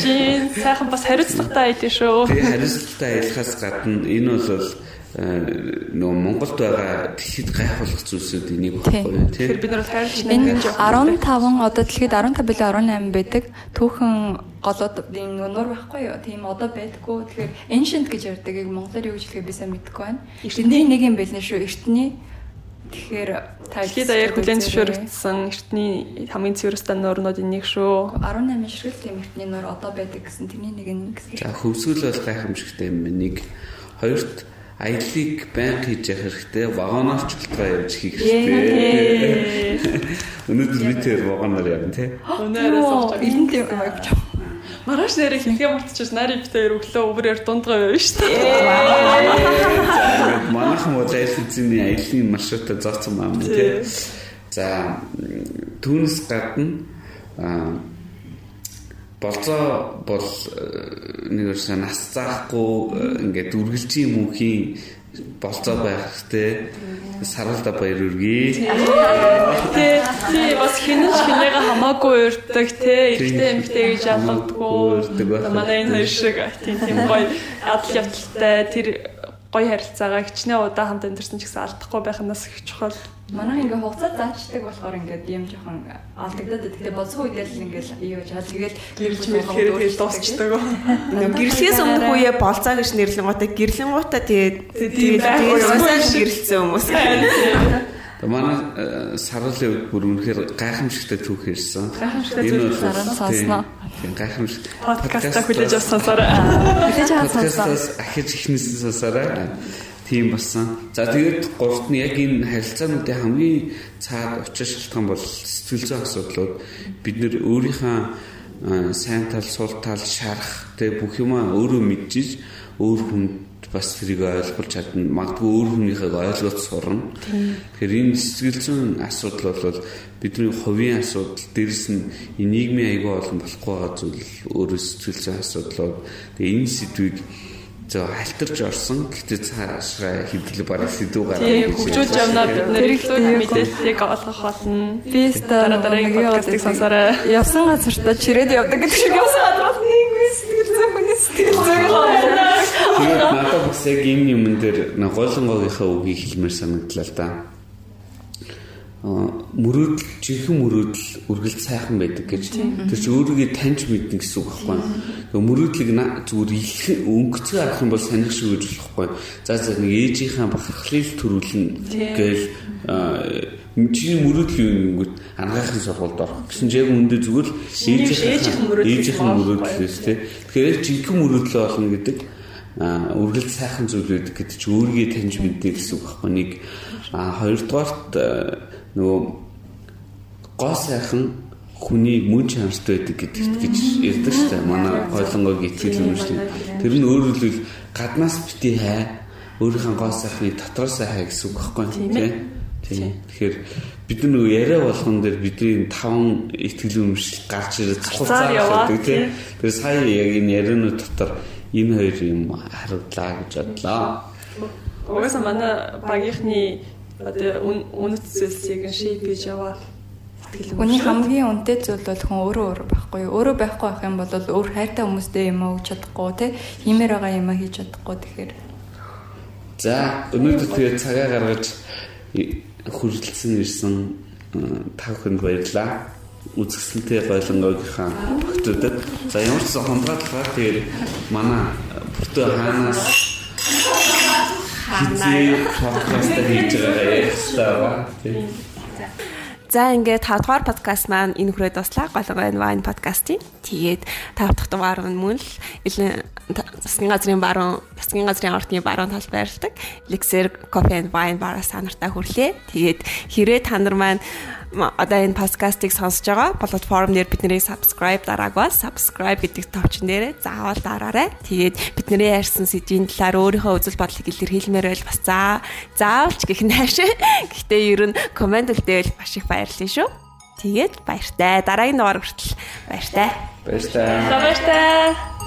Speaker 2: чинь сайхан бас хариуцлагатай айдэн шүү.
Speaker 3: Тэгээ хариуцлагатай аялахаас гадна энэ бол нөгөө Монголд байгаа дэлхийд гайхуулах зүйлсүүд энийг баггүй
Speaker 2: тийм. Тэгэхээр бид нар хайрч
Speaker 5: энэ 15 одоо дэлхийд 15 билээ 18 байдаг. Түүхэн голоод энэ нуур байхгүй юу? Тийм одоо байдаггүй. Тэгэхээр ancient гэж ярьдаг. Яг монголоор юу гэж хэлэхээ би сайн мэдэхгүй байна. Эртний нэг юм байлнаа шүү. Эртний Тэгэхээр
Speaker 2: дэлхийд даяар хүлэн зөвшөөрөгдсөн эртний хамгийн цэвэрлэстэй нуурнуудын нэг шүү.
Speaker 5: 18 ширхэл тийм эртний нуур одоо байдаг гэсэн тэрний нэг нь
Speaker 3: гэсэн. За хөвсгөл бол гайхамшигтай юм байна. Нэг хоёрт аяллыг байнга хийж явах хэрэгтэй. Вагоноор ч болтгоо явж хийх хэрэгтэй. Өнөөдөр би тэр вагоноор явна тий.
Speaker 2: Өнөөдөр сууж
Speaker 5: эрэнд явж.
Speaker 2: Маргааш нэрээ хэлхээ мартчихсан нари битээр өглөө өврээр дундгаа явна шүү дээ.
Speaker 3: Манайхан бол аяллын аяллын маршрутаа зооцсон юм тий. За түүнээс гадна болцоо бол э, нэг өрсө нас заахгүй э, ингээд үргэлжийн мөнхийн болцоо байх хэрэгтэй саралда баяр үргээ.
Speaker 2: Тэ тий бас хинэж хинээгээ хамаагүй урддаг те эрэгтэй эмэгтэй гэж ялгадаггүй. Манай энэ шиг тийм тийм гоё адал явдалтай тэр гоё харилцаагаа хичнээн удаа хамт амьдэрсэн ч гэсэн алдахгүй байх нь бас их чухал.
Speaker 5: Манай ингээ хугацаа заачдаг болохоор ингээд юм жоохон алдагдаад гэхдээ болцсон үед л ингээл юу жаа тэгээд
Speaker 2: гэрэлж мэхээр дуусчдаг.
Speaker 1: Гэрлэхээс өмнөх үе болцоо гэж нэрлэнгуутай гэрлэнгуудаа тэгээд тэгээд тэгээд гэрэлцсэн хүмүүс.
Speaker 3: Манай э, сарлын үед бүр үнэхээр гайхамшигтай түүх ирсэн.
Speaker 5: Энэ бол сонсноо.
Speaker 3: Тийм гайхамшиг.
Speaker 2: Подкаста хүлээж авсан сонсороо.
Speaker 5: Хүлээж авсан сонсороо.
Speaker 3: Ахиж ихнээс сонсороо. Тийм басан. За тэгээд гуравт нь яг энэ харилцаануудын хамгийн цаад учир шалтгаан бол сэтгэл зүйн асуудлууд. Бид нэр өөрийнхөө сайн тал, сул тал, шарах тэг бүх юмаа өөрөө мэдчихэж өөр хүнд бас тэрийг ойлгуулж чадна. Магадгүй өөр хүнийхээ ойлгож сурна. Тэгэхээр энэ сэтгэл зүйн асуудал бол бидний хувийн асуудал, дээрэс нь нийгмийн аягүй олон болохгүй байгаа зүйл өөрөө сэтгэл зүйн асуудлууд. Тэгээ энэ сэдвийг зөв альтарч орсон. Гэхдээ цаашаа хэвлэл бараг сэдв гараад
Speaker 2: Тийм хөгжүүлж явнаа бид нэр их мэдээллийг олгох болно.
Speaker 5: Би
Speaker 2: Дараа дараагийн подкастыг сонсоорой.
Speaker 5: Явсан газартаа чирээд явдаг гэдэг шиг явсан газар нийгмийн сэтгэл зүйн хүний сэтгэл зүйн
Speaker 3: Тэгээд надад бас яг энэ юмн дээр нэг голонгогийнхаа үгийг хэлмээр санагдлаа л да. Аа мөрөөдөл жинхэнэ мөрөөдөл үргэлж сайхан байдаг гэж. Тэр чинь өөрийгөө таньж мэднэ гэсэн үг байхгүй? Тэгээ мөрөөдлийг зүгээр их өнгөцгөө авах юм бол санах шиг гэж болохгүй. За за нэг ээжийнхаа бахархлыг төрүүлнэ гээл чиний мөрөөдөл юу ингэнгүүт ангаахын сургуульд орох гэсэн чинь яг үндэ зүгээр л
Speaker 2: олох
Speaker 3: мөрөөдлөөс тий. Тэгэхээр жинхэнэ мөрөөдлөө олно гэдэг үргэлж сайхан зүйл байдаг гэдэг чи өөрийгөө таньж мэддэг гэсэн үг байхгүй нэг хоёрдугаарт а, нөгөө гоо сайхан хүний мөн чанартай байдаг гэдэг гэж ярьдаг шүү дээ. Манай ойлгонгойг итгэл үнэмшил. Тэр нь өөрөөр хэлбэл гаднаас бити хай өөрийнхөө гоо сайхны дотроос хай гэсэн үг байхгүй юу? Тийм. Тийм. Тэгэхээр бид нөгөө яриа болгон дээр бидний таван итгэл үнэмшил гарч ирээд цуцаар явдаг тийм. Тэр сая яг энэ ярианууд дотор энэ хоёр юм харууллаа гэж бодлоо.
Speaker 2: Угаасаа манай багийнхны одоо үнэт зүйлсийг шейп хийж яваа.
Speaker 5: Үний хамгийн үнэтэй зүйл бол хүн өөрөө өөрөө байхгүй юу? Өөрөө байхгүй байх юм бол өөр хайртай хүмүүстэй юм өгч чадахгүй те. Хиймээр байгаа юм хийж чадахгүй тэгэхээр
Speaker 3: За өнөөдөр тэгээд цагаа гаргаж хүрэлцэн ирсэн э, та бүхэнд баярлалаа. Үзэсгэлэнтэй гойлонгойгийнхаа багтуудад за ямар ч сан хондраадлаа тэгээд манай бүртөө хаанаас хизээ подкаст хийж байгаа. Тийм.
Speaker 1: За ингээд 5 дугаар подкаст маань энэ хүрээд дуслаа. Голгойн вайн подкастын. Тэгээд 5 дахь дугаар нь мөн л илэн засгийн газрын баруун, засгийн газрын ордны баруун талд байрладаг. Elixir Coffee and Wine бараа санартаа хүрлээ. Тэгээд хэрэг та нар маань ма- одоо энэ подкастыг сонсож байгаа платформ дээр биднийг subscribe дараагүй subscribe гэдэг товчон дээр заавал дараарай. Тэгээд бидний ярьсан сэдвийн талаар өөрийнхөө үзэл бодлыг илэрхийлмээр байл бас заа заавал ч гэх нааш. Гэхдээ ер нь комент үлдээвэл маш их баярлалаа шүү. Тэгээд баяртай. Дараагийн дугаар хүртэл баяртай.
Speaker 3: Баярлалаа.
Speaker 2: За баяртай.